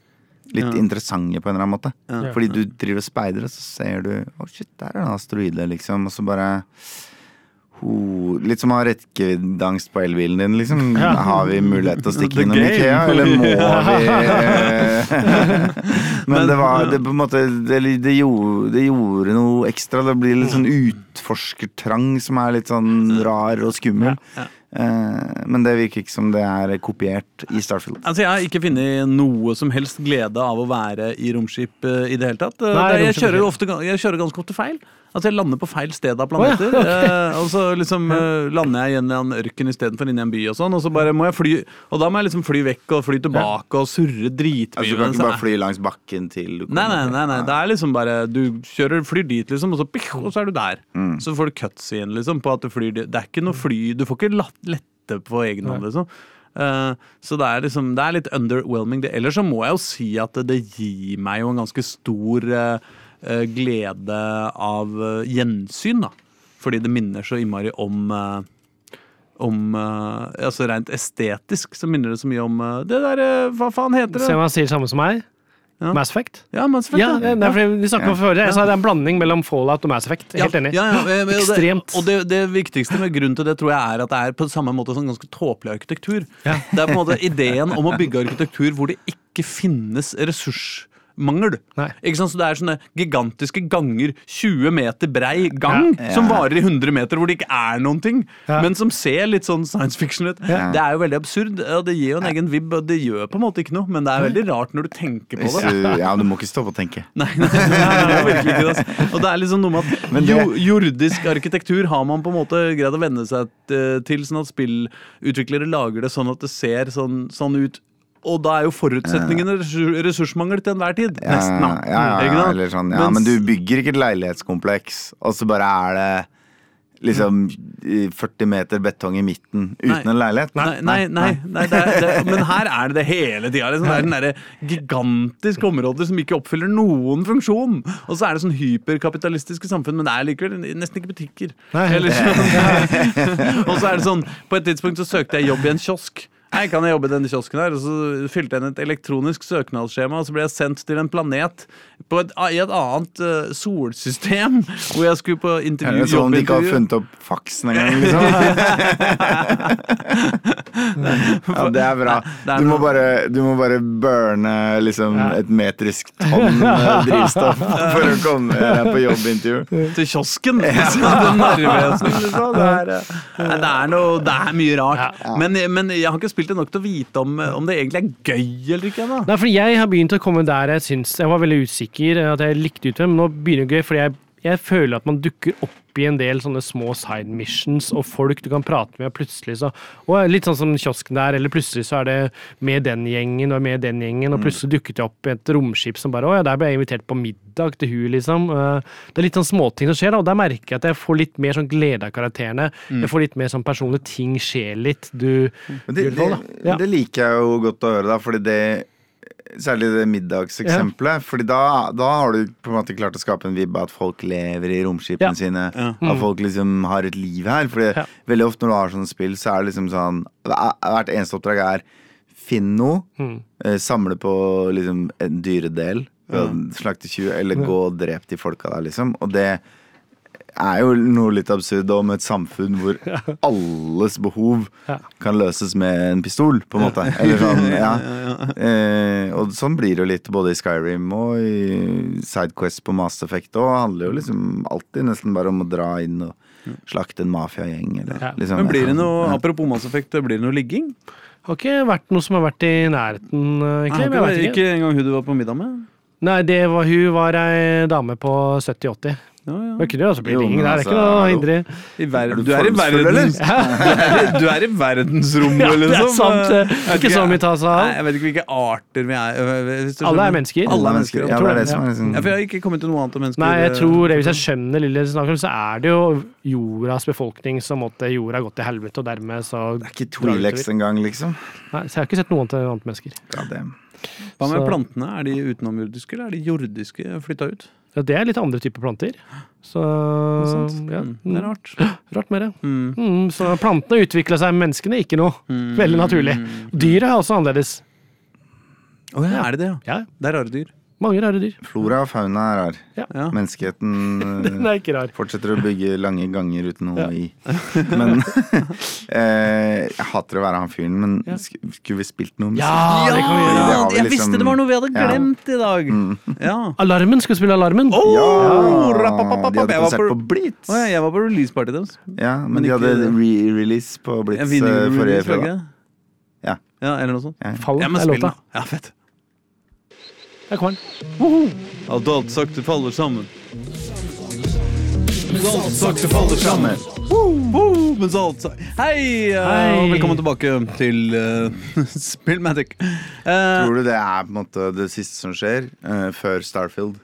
Litt Ja. interessante på en eller annen måte. Ja. Fordi du driver og speider, og så ser du Å, shit, der er det en asteroide, liksom. Og så bare ho, Litt som å ha rekkeviddeangst på elbilen din, liksom. (laughs) Ja. Har vi mulighet til å stikke innom. Ikea, eller må (laughs) vi (laughs) Men det var det på en måte Det, det, gjorde, det gjorde noe ekstra. Det blir litt sånn utforskertrang som er litt sånn rar og skummel. Ja, Men det virker ikke som det er kopiert i Starfield. Altså, Jeg har ikke funnet noe som helst glede av å være i romskip eh, i det hele tatt. Eh, Nei, jeg, kjører er ofte, jeg kjører ganske ofte feil. Altså Jeg lander på feil sted av Å, ja, planeter. eh, og så liksom eh, lander jeg igjen i en ørken istedenfor inni i en by. Og sånn Og så bare må jeg fly Og da må jeg liksom fly vekk og fly tilbake og surre dritmye. Altså, du kan ikke bare fly langs bakken til du Nei, nei, nei, nei. Det er liksom bare Du kjører, flyr dit, liksom, og så, pik, og så er du der. Mm. Så får du cuts igjen, liksom, på at du flyr dit. Det er ikke noe fly Du får ikke latt, lette på egen hånd, liksom. Eh, så det er liksom Det er litt underwhelming. Det. Ellers så må jeg jo si at det, det gir meg jo en ganske stor eh, glede av eh, gjensyn, da. Fordi det minner så innmari om eh, om eh, Altså rent estetisk så minner det så mye om eh, det der eh, Hva faen heter Se det? om han sier samme som meg. Ja. Mass Effect. Ja, Mass Effect, Ja, ja. er vi snakket om før. Jeg sa det er en blanding mellom Fallout og Mass Effect. Helt enig. Ja, ja, Ekstremt. Og det, det viktigste med grunnen til det tror jeg er at det er på samme måte sånn ganske tåpelig arkitektur. Ja. Det er på en måte ideen om å bygge arkitektur hvor det ikke finnes ressurs Nei. Ikke sant? Så det er sånne gigantiske ganger, 20 meter brei gang, Ja. som varer i 100 meter, hvor det ikke er noen ting, Ja. men som ser litt sånn science fiction ut. Ja. Det er jo veldig absurd, og det gir jo en egen vib, og det gjør på en måte ikke noe, men det er veldig rart når du tenker på det. ja, du må ikke stoppe å tenke. Nei, nei, nei, det er virkelig ikke. Altså. Og det er liksom noe med at det- jo, jordisk arkitektur har man på en måte greid å venne seg eh, til, sånn at spillutviklere lager det sånn at det ser sånn, sånn ut. Og da er jo forutsetningene ressursmangel til enhver tid. Ja, Nesten, da. ja, ja, ja, eller sånn, ja, Mens- men du bygger ikke et leilighetskompleks, og så bare er det liksom 40 meter betong i midten uten Nei. en leilighet. Nei, nei, nei, nei det er, det, men her er det det hele tida. Liksom. Det er den derre gigantiske områder som ikke oppfyller noen funksjon. Og så er det sånn hyperkapitalistiske samfunn, men det er likevel nesten ikke butikker. Nei. Eller sånn. (laughs) (laughs) og så er det sånn, på et tidspunkt så søkte jeg jobb i en kiosk. Hei, kan jeg jobbe i denne kiosken her? Og så fylte jeg inn et elektronisk søknadsskjema, og så ble jeg sendt til en planet på et, i et annet uh, solsystem, hvor jeg skulle på Er intervju. det sånn de ikke har funnet opp faksen engang, liksom? (laughs) ja, det er bra. er Du må bare, du må bare burne liksom et metrisk tonn med (laughs) drivstoff for å komme deg på jobbintervju. til kiosken. Det er, eh, det, er noe, det er mye rart. Men, men jeg har ikke spilt det nok til å vite om, om det egentlig er gøy eller ikke. Da. Nei, fordi jeg har begynt å komme der jeg syns Jeg var veldig usikker, at jeg likte ut men nå begynner det gøy, fordi jeg, jeg føler at man dukker opp i en del sånne små side missions og folk du kan prate med, og plutselig så og Litt sånn som kiosken der, eller plutselig så er det med den gjengen og med den gjengen, og plutselig dukket det opp et romskip som bare Å ja, der ble jeg invitert på middag til hun, liksom. Eh, Det er litt sånn småting som skjer, da, og der merker jeg at jeg får litt mer sånn glede av karakterene. Jeg får litt mer sånn personlige ting skjer litt. Du Men det, i det, da. Ja. det liker jeg jo godt å høre, da, fordi det Særlig det middagseksempelet. Fordi da, da har du på en måte klart å skape en vibb av at folk lever i romskipene Ja. sine. Ja. At folk liksom har et liv her. Fordi Ja. veldig ofte når du har sånne spill, så er det liksom sånn er- Hvert eneste oppdrag er finn noe, Mm. eh, samle på liksom en dyredel, slakte 20, eller gå og drep de folka der, liksom. Og det er jo noe litt absurd om et samfunn hvor (laughs) alles behov kan løses med en pistol, på en måte. Eller (laughs) sånn, ja. Eh, og sånn blir det jo litt både i Skyrim og i Sidequest på Mass Effect. Og handler jo liksom alltid nesten bare om å dra inn og slakte en mafiagjeng, eller liksom. Men blir det noe, apropos Mass Effect, blir det noe ligging? Har ikke vært noe som har vært i nærheten, eh, jeg vet ikke, ikke. ikke engang hun du var på middag med? Nei, det var, hun var ei dame på 70-80. Ja, ja. Det kunne jo også bli Jo, ring. men Det er altså, ikke noe hindre Er du du, er i verden, eller? (laughs) du, er, i verdensrommet, (laughs) Ja, det er liksom. sant. Det er ikke så mye ta seg av. Jeg vet ikke hvilke arter vi er. øh, hvis du Alle er mennesker. Alle er mennesker. Ja, Ja, det er det som er liksom for jeg har ikke kommet til noe annet om mennesker. Nei, jeg øh, tror det, hvis jeg skjønner lille snakker om, så er det jo jordas befolkning som måtte jorda har gått til helvete, og dermed så Det er ikke Twilex engang, liksom. Nei, Så jeg har ikke sett noe annet annet mennesker. Ja, det. Hva med så- plantene? Er de utenomjordiske, eller er de jordiske flytta ut? Ja, det er litt andre typer planter. Så Sant? ja, Mm, det er rart. (gasps) Rart med det. Mm. Mm, så plantene utvikla seg, menneskene ikke noe. Veldig naturlig. Dyret er også annerledes. Å ja, er det det, ja? Ja, Det er rare dyr. Mange rare dyr. Flora og fauna er rar. Ja. Menneskeheten (laughs) Den eh, er ikke rar. fortsetter å bygge lange ganger uten noe Ja. i. Men (laughs) eh, Jeg hater å være han fyren, men Ja. skulle vi spilt noe musikk? Ja, det kan vi gjøre. Ja, jeg liksom- visste det var noe vi hadde Ja. glemt i dag. Ja. Alarmen! Skal vi spille Alarmen? Oh, Ja, de hadde Jeg var konsert på- på Blitz. Oh, ja, jeg var på releasepartyet deres. Ja, men, Men de ikke- hadde re-release på Blitz Ja, eh, forrige fredag. Ja. Ja, eller noe sånt. Ja. Fall er låta. Ja, fett. Der kommer den. Alt og alt sakte faller sammen. Mens alt sakte faller sammen. Woo, mens alt sa- Hei, uh, Hei. og velkommen tilbake til uh, (laughs) Spillmatic. Uh, Tror du det er på en måte det siste som skjer uh, før Starfield?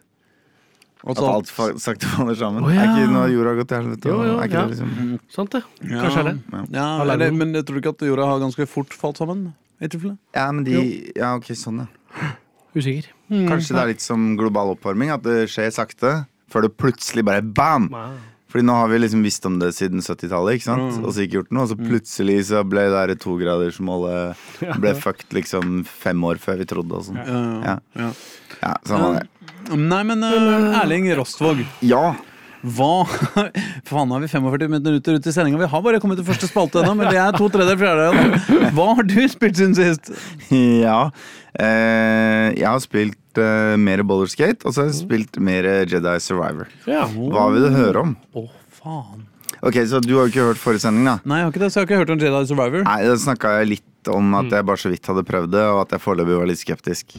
At alt fa sakte faller sammen? Å, ja. Er ikke når jorda har gått til helvete? Jo, jo, er ikke ja. det liksom Sant det. ja, Kanskje er det. Ja, Alarmen. eller, men jeg tror ikke at jorda har ganske fort falt sammen? I tilfelle. Ja, men de Ja, ok, sånn, ja. Usikker. Kanskje det er litt som global oppvarming, at det skjer sakte, før det plutselig bare bam! Fordi nå har vi liksom visst om det siden 70-tallet, ikke sant? Mm. Og så ikke gjort noe. Og så plutselig så ble det der togradersmålet ble fucked liksom fem år før vi trodde og sånn. Ja. Ja. Ja. Ja, sånn var det. Nei, men uh, Erling Rostvåg, Ja. Hva (laughs) Faen, har vi 45 minutter ut i sendinga? Vi har bare kommet til første spalte ennå, men det er to tredjedeler fjerde. Hva har du spilt siden sist? (laughs) Ja. Eh, jeg har spilt eh, mer Boulderskate, og så har jeg spilt mer Jedi Survivor. Ja. Hva vil du høre om? Å, faen. Ok, Så du har jo ikke hørt forrige sending, da? Nei, jeg har ikke det, så jeg har ikke hørt om Jedi Survivor. Nei, Da snakka jeg litt om at jeg bare så vidt hadde prøvd det, og at jeg foreløpig var litt skeptisk.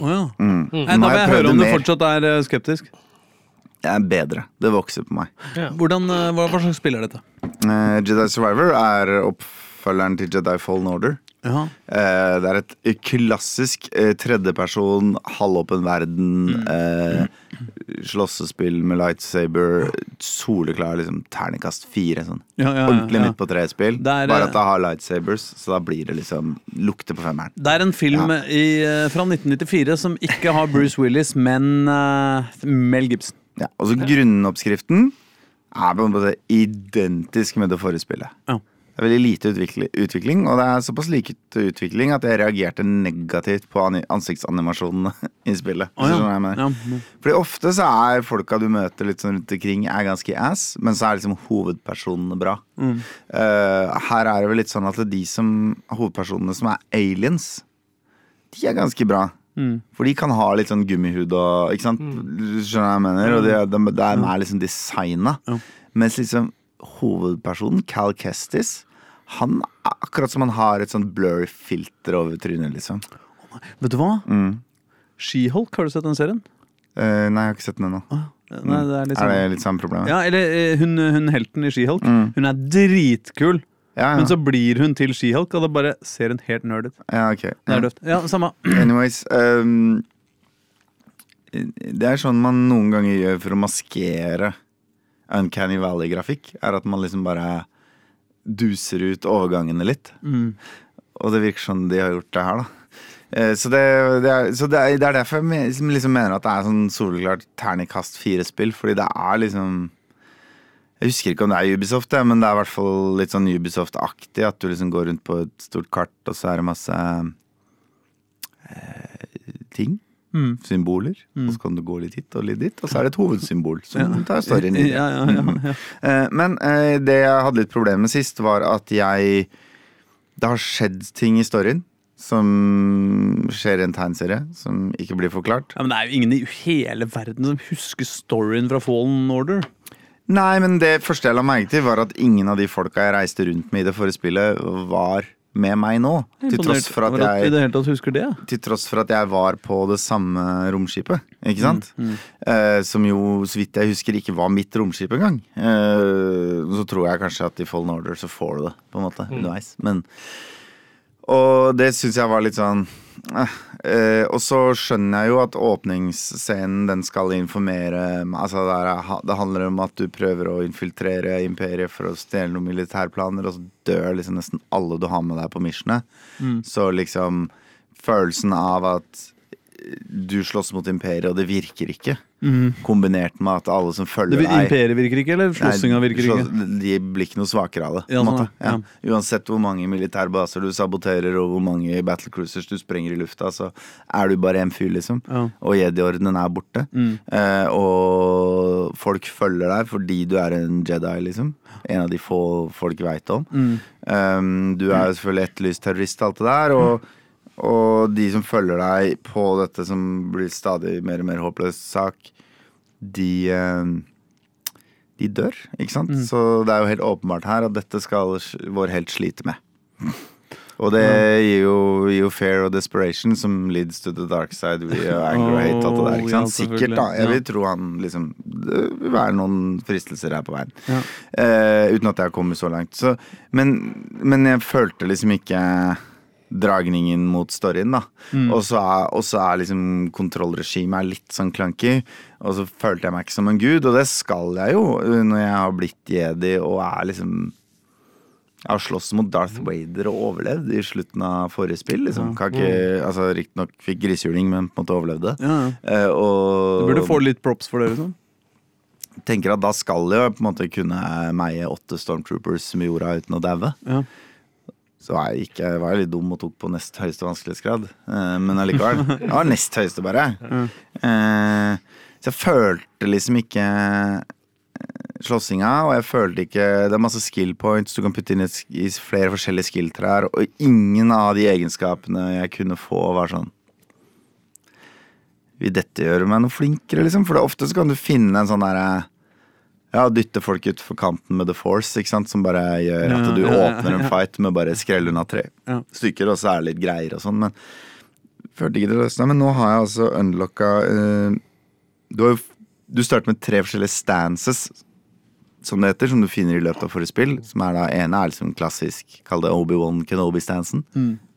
Å, ja. Mm. Nei, da vil jeg høre om du fortsatt er eh, skeptisk. Jeg er bedre. Det vokser på meg. Hvordan, eh, hva, hva slags spill er dette? Uh, Jedi Survivor er oppfølgeren til Jedi Fallen Order. Ja. Eh, det er et klassisk uh, tredjeperson, halvåpen verden, eh, slåssespill med lightsaber, soleklar liksom terningkast fire. Sånn. Ja, ja, ja, Ordentlig ja. midt på tre-spill. Bare at det har lightsabers, så da blir det liksom lukter på femmeren. Det er en film i, fra 1994 som ikke har Bruce Willis, men Mel Gibson. Ja, og så grunnoppskriften er på en måte identisk med det forrige spillet. Ja. Det er veldig lite utvikling, og det er såpass liket utvikling at jeg reagerte negativt på ansiktsanimasjonene (laughs) i spillet. Oh, ja. Ja. Fordi ofte så er folka du møter litt sånn rundt omkring, er ganske ass, men så er liksom hovedpersonene bra. Mm. Uh, her er det vel litt sånn at de som hovedpersonene som er aliens, de er ganske bra. Mm. For de kan ha litt sånn gummihud og Ikke sant? Skjønner du hva jeg mener? Og det, de, de er liksom designa. Ja. Mens liksom hovedpersonen, Cal Kestis, han er akkurat som han har et sånn blurry filter over trynet, liksom. Vet du hva? Mm. She-Hulk, har du sett den serien? Uh, nei, jeg har ikke sett den ennå. Nei, det er liksom, Er sånn det litt samme problem? Ja, eller eh, hun, hun helten i She-Hulk. Mm. Hun er dritkul, ja, men så blir hun til She-Hulk, og da bare ser hun helt nerd ut. ja ok. Det Ja. er. Ja, samme. (clears throat) Anyways um, Det er sånn man noen ganger gjør for å maskere Uncanny Valley-grafikk. Er at man liksom bare duser ut overgangene litt. Mm. Og det virker sånn de har gjort det her, da. Eh, Så, det, det, er, så det, er, det er derfor jeg liksom mener at det er sånn soleklart terningkast fire-spill. Fordi det er liksom Jeg husker ikke om det er Ubisoft, men det er i hvert fall litt sånn Ubisoft-aktig. At du liksom går rundt på et stort kart, og så er det masse eh, ting. Mm. Symboler. Og så kan du gå litt hit og litt dit, og så er det et hovedsymbol som tar storyen videre. (laughs) Ja, ja, ja, ja. Eh, Men eh, det jeg hadde litt problemer med sist, var at jeg Det har skjedd ting i storyen som skjer i en tegnserie som ikke blir forklart. Ja, men det er jo ingen i hele verden som husker storyen fra Fallen Order. Nei, men det første jeg la merke til, var at ingen av de folka jeg reiste rundt med i det forrige spillet, var med meg nå. Til tross for at jeg det til tross for at jeg var på det samme romskipet. Ikke sant? Eh, som jo, så vidt jeg husker, ikke var mitt romskip engang. Eh, så tror jeg kanskje at i Fallen Order så får du det, på en måte, underveis. Men Og det syns jeg var litt sånn eh, eh, Og så skjønner jeg jo at åpningsscenen den skal informere Altså det, er, det handler om at du prøver å infiltrere imperiet for å stjele noen militærplaner, og så dør liksom nesten alle du har med deg på missionet. Så liksom følelsen av at du slåss mot imperiet, og det virker ikke. Kombinert med at alle som følger deg Imperiet virker ikke, eller slåssinga virker slå- ikke? De blir ikke noe svakere av det. Ja, sånn, ja. Uansett hvor mange militærbaser du saboterer, og hvor mange battlecruisers du sprenger i lufta, så er du bare en fyr, liksom. Og jedi-ordenen er borte. Eh, og folk følger deg fordi du er en jedi, liksom. En av de få folk veit om. Um, du er jo selvfølgelig etterlyst terrorist alt det der. Og, og de som følger deg på dette som blir stadig mer og mer håpløs sak, de eh, de dør, ikke sant? Så det er jo helt åpenbart her at dette skal vår helt slite med. Og det gir, jo, gir jo fear og desperation som leads to the dark side via anger og hate. Alt det der, ikke (laughs) sant? Sikkert, da. Jeg vil tro han liksom Det vil være noen fristelser her på veien. Ja. Uh, uten at jeg har kommet så langt. Så, men, men jeg følte liksom ikke dragningen mot storyen, da. Mm. Og så er, og så er liksom kontrollregimet litt sånn clunky. Og så følte jeg meg ikke som en gud, og det skal jeg jo når jeg har blitt jedi og er liksom jeg har slåss mot Darth Vader og overlevd i slutten av forrige spill. Liksom. Kan ikke, altså Riktignok fikk grisehjuling, men på en måte overlevde. Ja, ja. Eh, og Du burde få litt props for det, liksom. tenker at da skal jeg på en måte kunne meie åtte Stormtroopers med jorda uten å daue. Ja. Så var jeg, ikke, var jeg litt dum og tok på nest høyeste vanskelighetsgrad. Eh, men allikevel. Jeg var nest høyeste, bare. Eh, så jeg følte liksom ikke slåssinga, og jeg følte ikke Det er masse skill points du kan putte inn i, flere forskjellige skill-trær, og ingen av de egenskapene jeg kunne få, var sånn Vil dette gjøre meg noe flinkere, liksom? For det, ofte så kan du finne en sånn derre ja, dytte folk utfor kanten med the force, ikke sant? som bare gjør at du åpner en fight med bare skrelle unna tre stykker, og så er det litt greier og sånn, men følte ikke det løsna. Men nå har jeg altså unlocka uh, Du har jo Du starter med tre forskjellige stances, som det heter, som du finner i løpet av forrige spill. Som er da ene er liksom klassisk, kall det Obi-Wan Kenobi-stansen.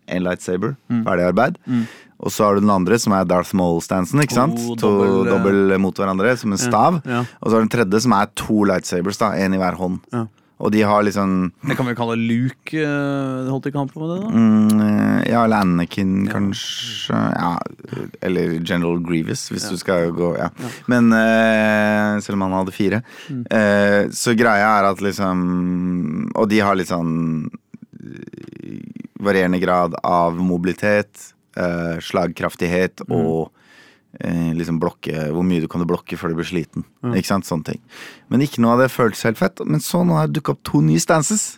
En lightsaber, ferdig arbeid. Og så har du den andre, som er Darth Maul-stansen. ikke sant? To To dobbel, eh, dobbel mot hverandre, som en stav. ja. Og så har du den tredje, som er to lightsabers, da, en i hver hånd. Ja. Og de har liksom Det kan vi kalle Luke. eh, Holdt han på med det, da? mm, eh, Ja, eller Anakin, kanskje. Ja, eller General Grievous, hvis du skal gå Ja. Men uh, selv om han hadde fire. Eh, så greia er at liksom Og de har litt sånn varierende grad av mobilitet, eh, slagkraftighet og eh, liksom blokke Hvor mye du kan blokke før du blir sliten. Ikke sant? Sånne ting. Men ikke noe av det føltes helt fett. Men så nå har det dukka opp to nye stances.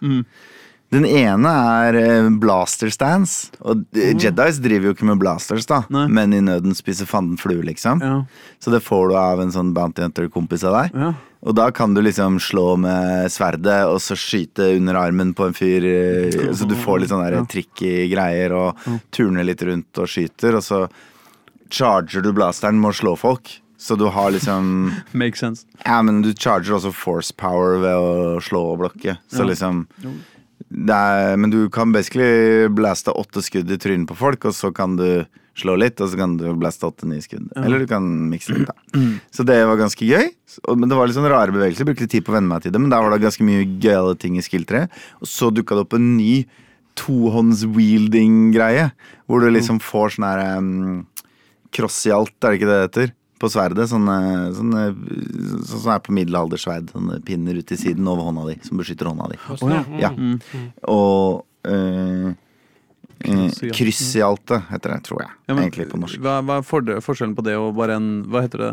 Den ene er eh, blaster stance. Og eh, Jedis driver jo ikke med blasters, da. Nei. Men i nøden spiser fanden flue, liksom. Ja. Så det får du av en sånn bounty hunter-kompis av deg. Ja. Og da kan du liksom slå med sverdet og så skyte under armen på en fyr. eh, Så du får litt sånne ja. tricky greier og turner litt rundt og skyter. Og så charger du blasteren med å slå folk. Så du har liksom (laughs) Makes sense. Ja, men du charger også force power ved å slå og blokke. Så Ja. liksom er, Men du kan basically blaste åtte skudd i trynet på folk, og så kan du slå litt, og så kan du blaste åtte nye skudd. Eller du kan mikse litt, da. (clears throat) Så det var ganske gøy. Men det var litt sånn rare bevegelser. Brukte tid på å venne meg til det, men der var det ganske mye gøyale ting i skill 3. Og så dukka det opp en ny tohånds-wielding-greie, hvor du liksom får sånn her um, Cross i alt, er det ikke det det heter? På sverdet. Sånne, sånne, sånn som er på middelaldersverd. Sånne pinner ut til siden over hånda di, som beskytter hånda di. Ja. Ja. Og eh, Kryss i eh, alt. Kryss heter det, tror jeg. Ja, men egentlig på norsk. Hva, hva er for, forskjellen på det og bare en Hva heter det?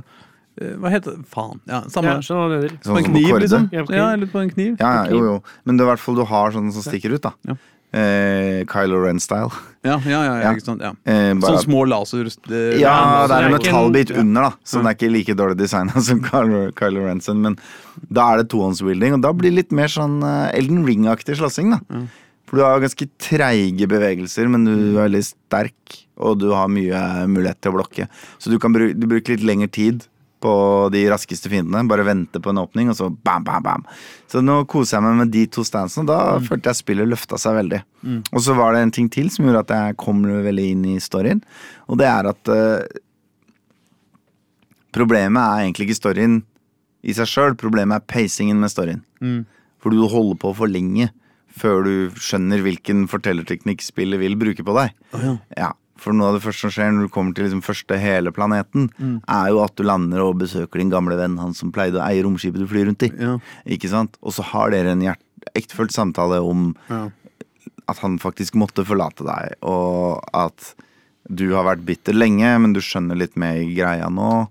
Eh, Hva heter det? Faen. Ja, samme. Ja, sånn, på en kniv, liksom? Ja, eller på en kniv. Ja, ja, jo, jo. Men det er i hvert fall du har sånne som stikker ut, da. Ja. Eh, Kylo Ren-style. Ja, ja, ja, ja, Ja. ikke sant. Ja. Eh, bare sånn små laser... eh, Ja, altså, det er en det er en- metallbit under, da. Så den er ikke like dårlig designa som Kylo, Kylo Renson. Men da er det tohåndswielding, og da blir det litt mer sånn eh, Elden Ring-aktig slåssing, da. For du har ganske treige bevegelser, men du er veldig sterk, og du har mye mulighet til å blokke. Så du kan bruke, du bruker litt lengre tid på de raskeste fiendene. Bare vente på en åpning, og så bam, bam, bam. Så nå koser jeg meg med de to stansene, og da følte jeg spillet løfta seg veldig. Og så var det en ting til som gjorde at jeg kom veldig inn i storyen, og det er at uh, Problemet er egentlig ikke storyen i seg sjøl, problemet er pacingen med storyen. For du holder på for lenge før du skjønner hvilken fortellerteknikk spillet vil bruke på deg. ja. For noe av det første som skjer når du kommer til liksom første hele planeten, er jo at du lander og besøker din gamle venn, han som pleide å eie romskipet du flyr rundt i. Ja. Ikke sant? Og så har dere en ektefølt samtale om Ja. at han faktisk måtte forlate deg, og at du har vært bitter lenge, men du skjønner litt mer greia nå,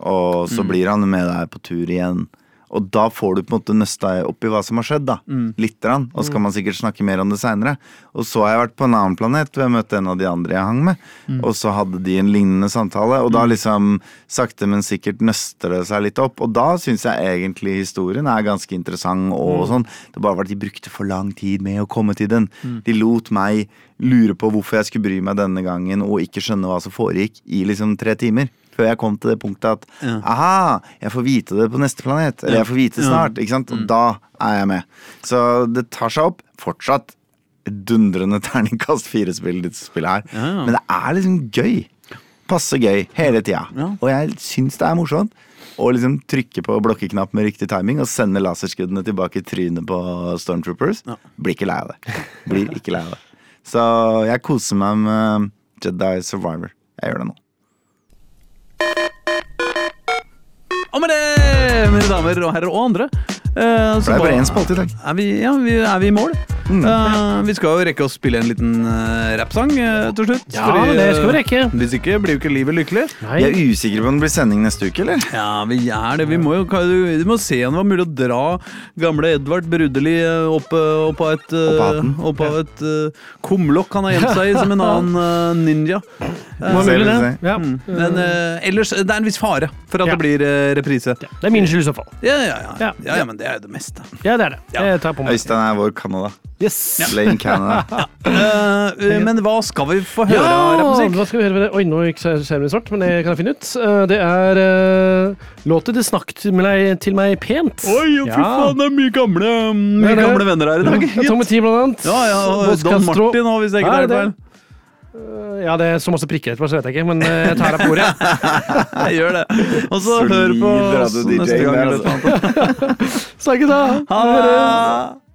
og så blir han med deg på tur igjen. Og da får du på en måte nøsta opp i hva som har skjedd, da. Litt, rann, og så kan man sikkert snakke mer om det seinere. Og så har jeg vært på en annen planet hvor jeg møtte en av de andre jeg hang med, og så hadde de en lignende samtale, og da liksom sakte, men sikkert nøster det seg litt opp. Og da syns jeg egentlig historien er ganske interessant og sånn. Det bare var at de brukte for lang tid med å komme til den. De lot meg lure på hvorfor jeg skulle bry meg denne gangen, og ikke skjønne hva som foregikk i liksom tre timer. Før jeg kom til det punktet at Ja. aha, jeg får vite det på neste planet. Eller jeg får vite det snart. Ikke sant? Og da er jeg med. Så det tar seg opp. Fortsatt dundrende (laughs) terningkast fire-spill, dette spillet her. Ja, ja. Men det er liksom gøy. Passe gøy hele tida. Ja. Og jeg syns det er morsomt. Å liksom trykke på blokkeknapp med riktig timing og sende laserskuddene tilbake i trynet på Stormtroopers. Blir ikke lei av det. Blir ikke lei av det. Så jeg koser meg med Jedi Survivor. Jeg gjør det nå. Og med det, mine damer og herrer og andre eh, For det er bare én spalte i dag. Er vi, ja, vi, er vi i mål? Eh, vi skal jo rekke å spille en liten uh, rappsang uh, til slutt. Ja, det skal vi rekke. Hvis ikke blir jo ikke livet lykkelig. Nei. Jeg er usikker på om det blir sending neste uke, eller? Ja, vi er det. Vi må jo vi må se om det var mulig å dra gamle Edvard Brudeli eh, opp, eh, opp av et, eh, Opp av et eh, kumlokk han har gjemt seg i som en (laughs) annen eh, ninja. Det mulig, det. Ja. Mm. Men eh, ellers, det er en viss fare for at Ja. det blir eh, reprise. Det er min skyld i så fall. Ja, ja, ja. Ja. ja, ja men det er jo det meste. Ja, det er det. Ja. Jeg tar på meg. Øystein er vår Canada. Yes. Blame (laughs) Canada. Eh, eh, men hva skal vi få høre Ja, av rappmusikk? hva skal vi høre med det? Oi, nå gikk skjermen svart, men det kan jeg finne ut. Uh, Det er uh, låter det snakk til meg, til meg pent. Oi, fy Ja. faen, det er mye gamle, mye Det er det. gamle venner her i dag. Ja, Tommy Tee, blant annet. Ja, ja, og Don Castro. Martin òg, hvis jeg ikke tar det- feil. Eh, Ja, det er så masse prikker etterpå, så vet jeg ikke, men eh, jeg tar deg på ordet. (laughs) Jeg gjør det. Og så hør på oss neste gang. altså. (laughs) Snakkes da! Ha det!